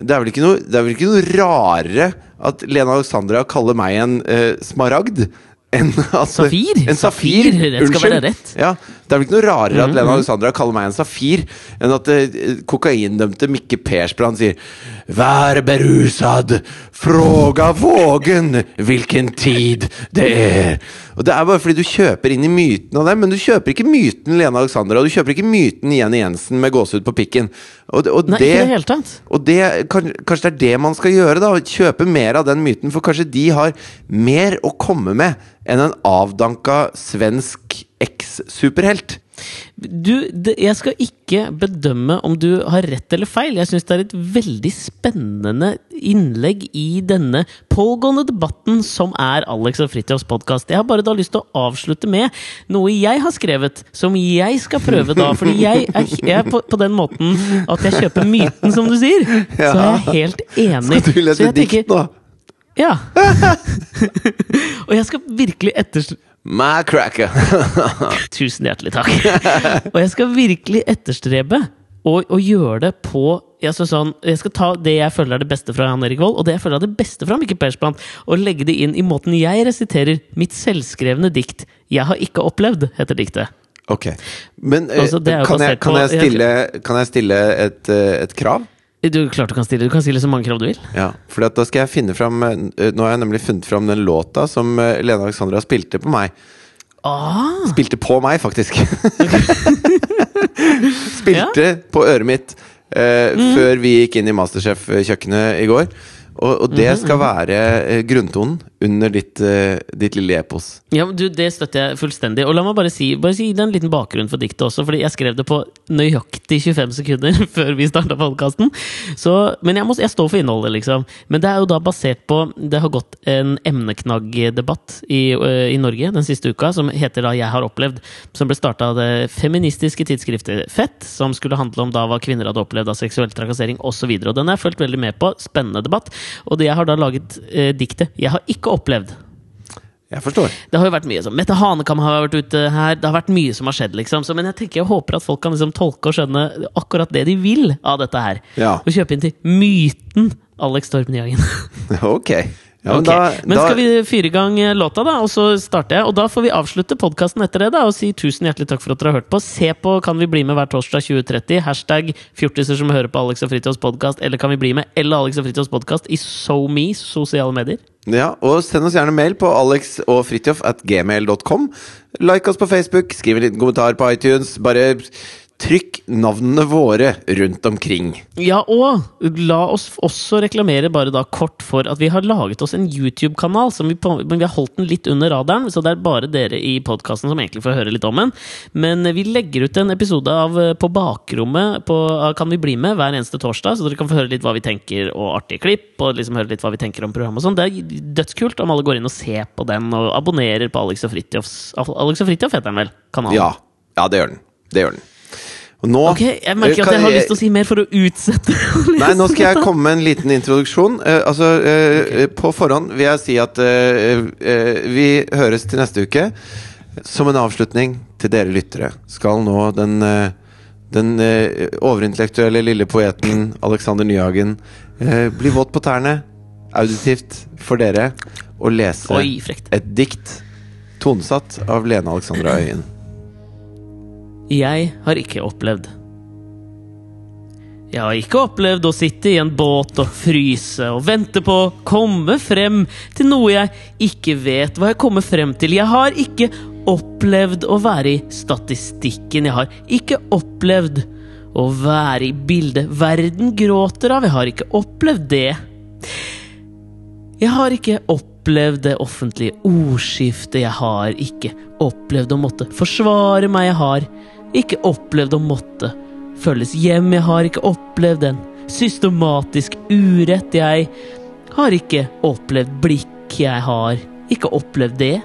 det er vel ikke noe Det er vel ikke noe rarere at Lena Alexandra kaller meg en uh, smaragd enn at Safir? En safir, Safir, rett skal være rett. Ja, Det er vel ikke noe rarere at Lena Alexandra kaller meg en safir, enn at eh, kokaindømte Mikke Persbrandt sier Vær berusad, fråga vågen hvilken tid det er. Og Det er bare fordi du kjøper inn i myten av dem, men du kjøper ikke myten Lena Alexandra, og du kjøper ikke myten Jenny Jensen med gåsehud på pikken. Og, og Nei, ikke det helt tatt. og det, kan, kanskje det er det man skal gjøre, da. Kjøpe mer av den myten, for kanskje de har mer å komme med enn en avdanka svensk eks-superhelt. Du, det, jeg skal ikke bedømme om du har rett eller feil. Jeg syns det er et veldig spennende innlegg i denne pågående debatten som er Alex og Fridtjofs podkast. Jeg har bare da lyst til å avslutte med noe jeg har skrevet, som jeg skal prøve da. Fordi jeg er, jeg er på, på den måten at jeg kjøper myten, som du sier. Så er jeg helt enig. Skal du lese dikt nå? Ja. og jeg skal virkelig etterstrebe My cracker. Tusen hjertelig takk. og jeg skal virkelig etterstrebe å, å gjøre det på jeg skal, sånn, jeg skal ta det jeg føler er det beste fra Jan Erik Vold, og det jeg føler er det beste fra Mikkel Persbrandt, og legge det inn i måten jeg resiterer mitt selvskrevne dikt 'Jeg har ikke opplevd', heter diktet. Ok. Men eh, Altså, kan, jeg, kan, jeg stille, kan jeg stille et, eh, et krav? Du klart du kan stille Du kan stille så mange krav du vil. Ja, for da skal jeg finne fram eh, Nå har jeg nemlig funnet fram den låta som eh, Lene Alexandra spilte på meg. Ah, Spilte på meg, faktisk. Spilte på øret mitt eh, Mm. før vi gikk inn i Masterchef-kjøkkenet i går. Og, og Mhm, det skal være eh, grunntonen under ditt, eh, ditt lille epos. ja, men du, Det støtter jeg fullstendig. Og la meg bare si, bare si en liten bakgrunn for diktet også, fordi jeg skrev det på nøyaktig 25 sekunder før vi starta podkasten. Men jeg, må, jeg står for innholdet, liksom. Men det er jo da basert på Det har gått en emneknaggdebatt i, øh, i Norge den siste uka som heter da 'Jeg har opplevd', som ble starta av det feministiske tidsskriftet Fett, som skulle handle om da hva kvinner hadde opplevd av seksuell trakassering osv. Den har jeg fulgt veldig med på. Spennende debatt. Og det jeg har da laget eh, diktet 'Jeg har ikke opplevd'. Jeg forstår. Det har jo vært mye sånn Mette Hanekam har vært ute her. Det har vært mye som har skjedd, liksom. Så, men jeg tenker jeg håper at folk kan liksom tolke og skjønne akkurat det de vil av dette her. Ja. Og kjøpe inn til myten Alex Torp Nyhagen. Ok. Ja, men Ok, da, men da, skal vi fyre i gang eh, låta, da? Og så starter jeg. Og da får vi avslutte podkasten etter det da og si tusen hjertelig takk for at dere har hørt på. Se på Kan vi bli med hver torsdag 2030. Hashtag fjortiser som hører på Alex og Fritjofs podkast. Eller Kan vi bli med eller Alex og Fritjofs podkast i SoMe sosiale medier. Ja, og send oss gjerne mail på alexogfritjof at gmail.com. Like oss på Facebook, skriv en liten kommentar på iTunes. Bare trykk navnene våre rundt omkring. Ja, og la oss også reklamere bare da kort for at vi har laget oss en YouTube-kanal, som vi, på, men vi har holdt den litt under radaren, så det er bare dere i podkasten som egentlig får høre litt om den. Men vi legger ut en episode av eh, På bakrommet på Kan vi bli med hver eneste torsdag, så dere kan få høre litt hva vi tenker, og artige klipp, og liksom høre litt hva vi tenker om programmet og sånn. Det er dødskult om alle går inn og ser på den, og abonnerer på Alex og Fritjofs Alex og Fritjof heter den vel? Kanalen. Ja, ja det gjør den. Det gjør den. Nå Ok, jeg merker at jeg har lyst til å si mer for å utsette Nei, nå skal jeg komme med en liten introduksjon. Uh, altså, eh, På forhånd vil jeg si at uh, vi høres til neste uke. Som en avslutning til dere lyttere skal nå den, den overintellektuelle lille poeten Alexander Nyhagen bli våt på tærne, auditivt for dere, og lese Oi, et dikt tonesatt av Lene Alexandra Øyen. Jeg har ikke opplevd. Jeg har ikke opplevd å sitte i en båt og fryse og vente på å komme frem til noe jeg ikke vet hva jeg kommer frem til. Jeg har ikke opplevd å være i statistikken. Jeg har ikke opplevd å være i bildet verden gråter av. Jeg har ikke opplevd det. Jeg har ikke opplevd det offentlige ordskiftet. Jeg har ikke opplevd å måtte forsvare meg. Jeg har ikke opplevd å måtte følges hjem. Jeg har ikke opplevd en systematisk urett. Jeg har ikke opplevd blikk. Jeg har ikke opplevd det.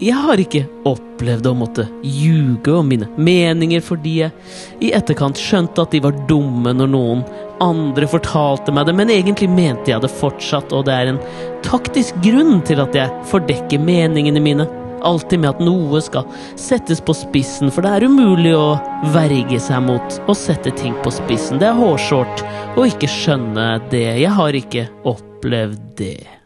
Jeg har ikke opplevd å måtte ljuge om mine meninger fordi jeg i etterkant skjønte at de var dumme når noen andre fortalte meg det, men egentlig mente jeg det fortsatt, og det er en taktisk grunn til at jeg fordekker meningene mine. Alltid med at noe skal settes på spissen, for det er umulig å verge seg mot å sette ting på spissen. Det er hårsårt å ikke skjønne det. Jeg har ikke opplevd det.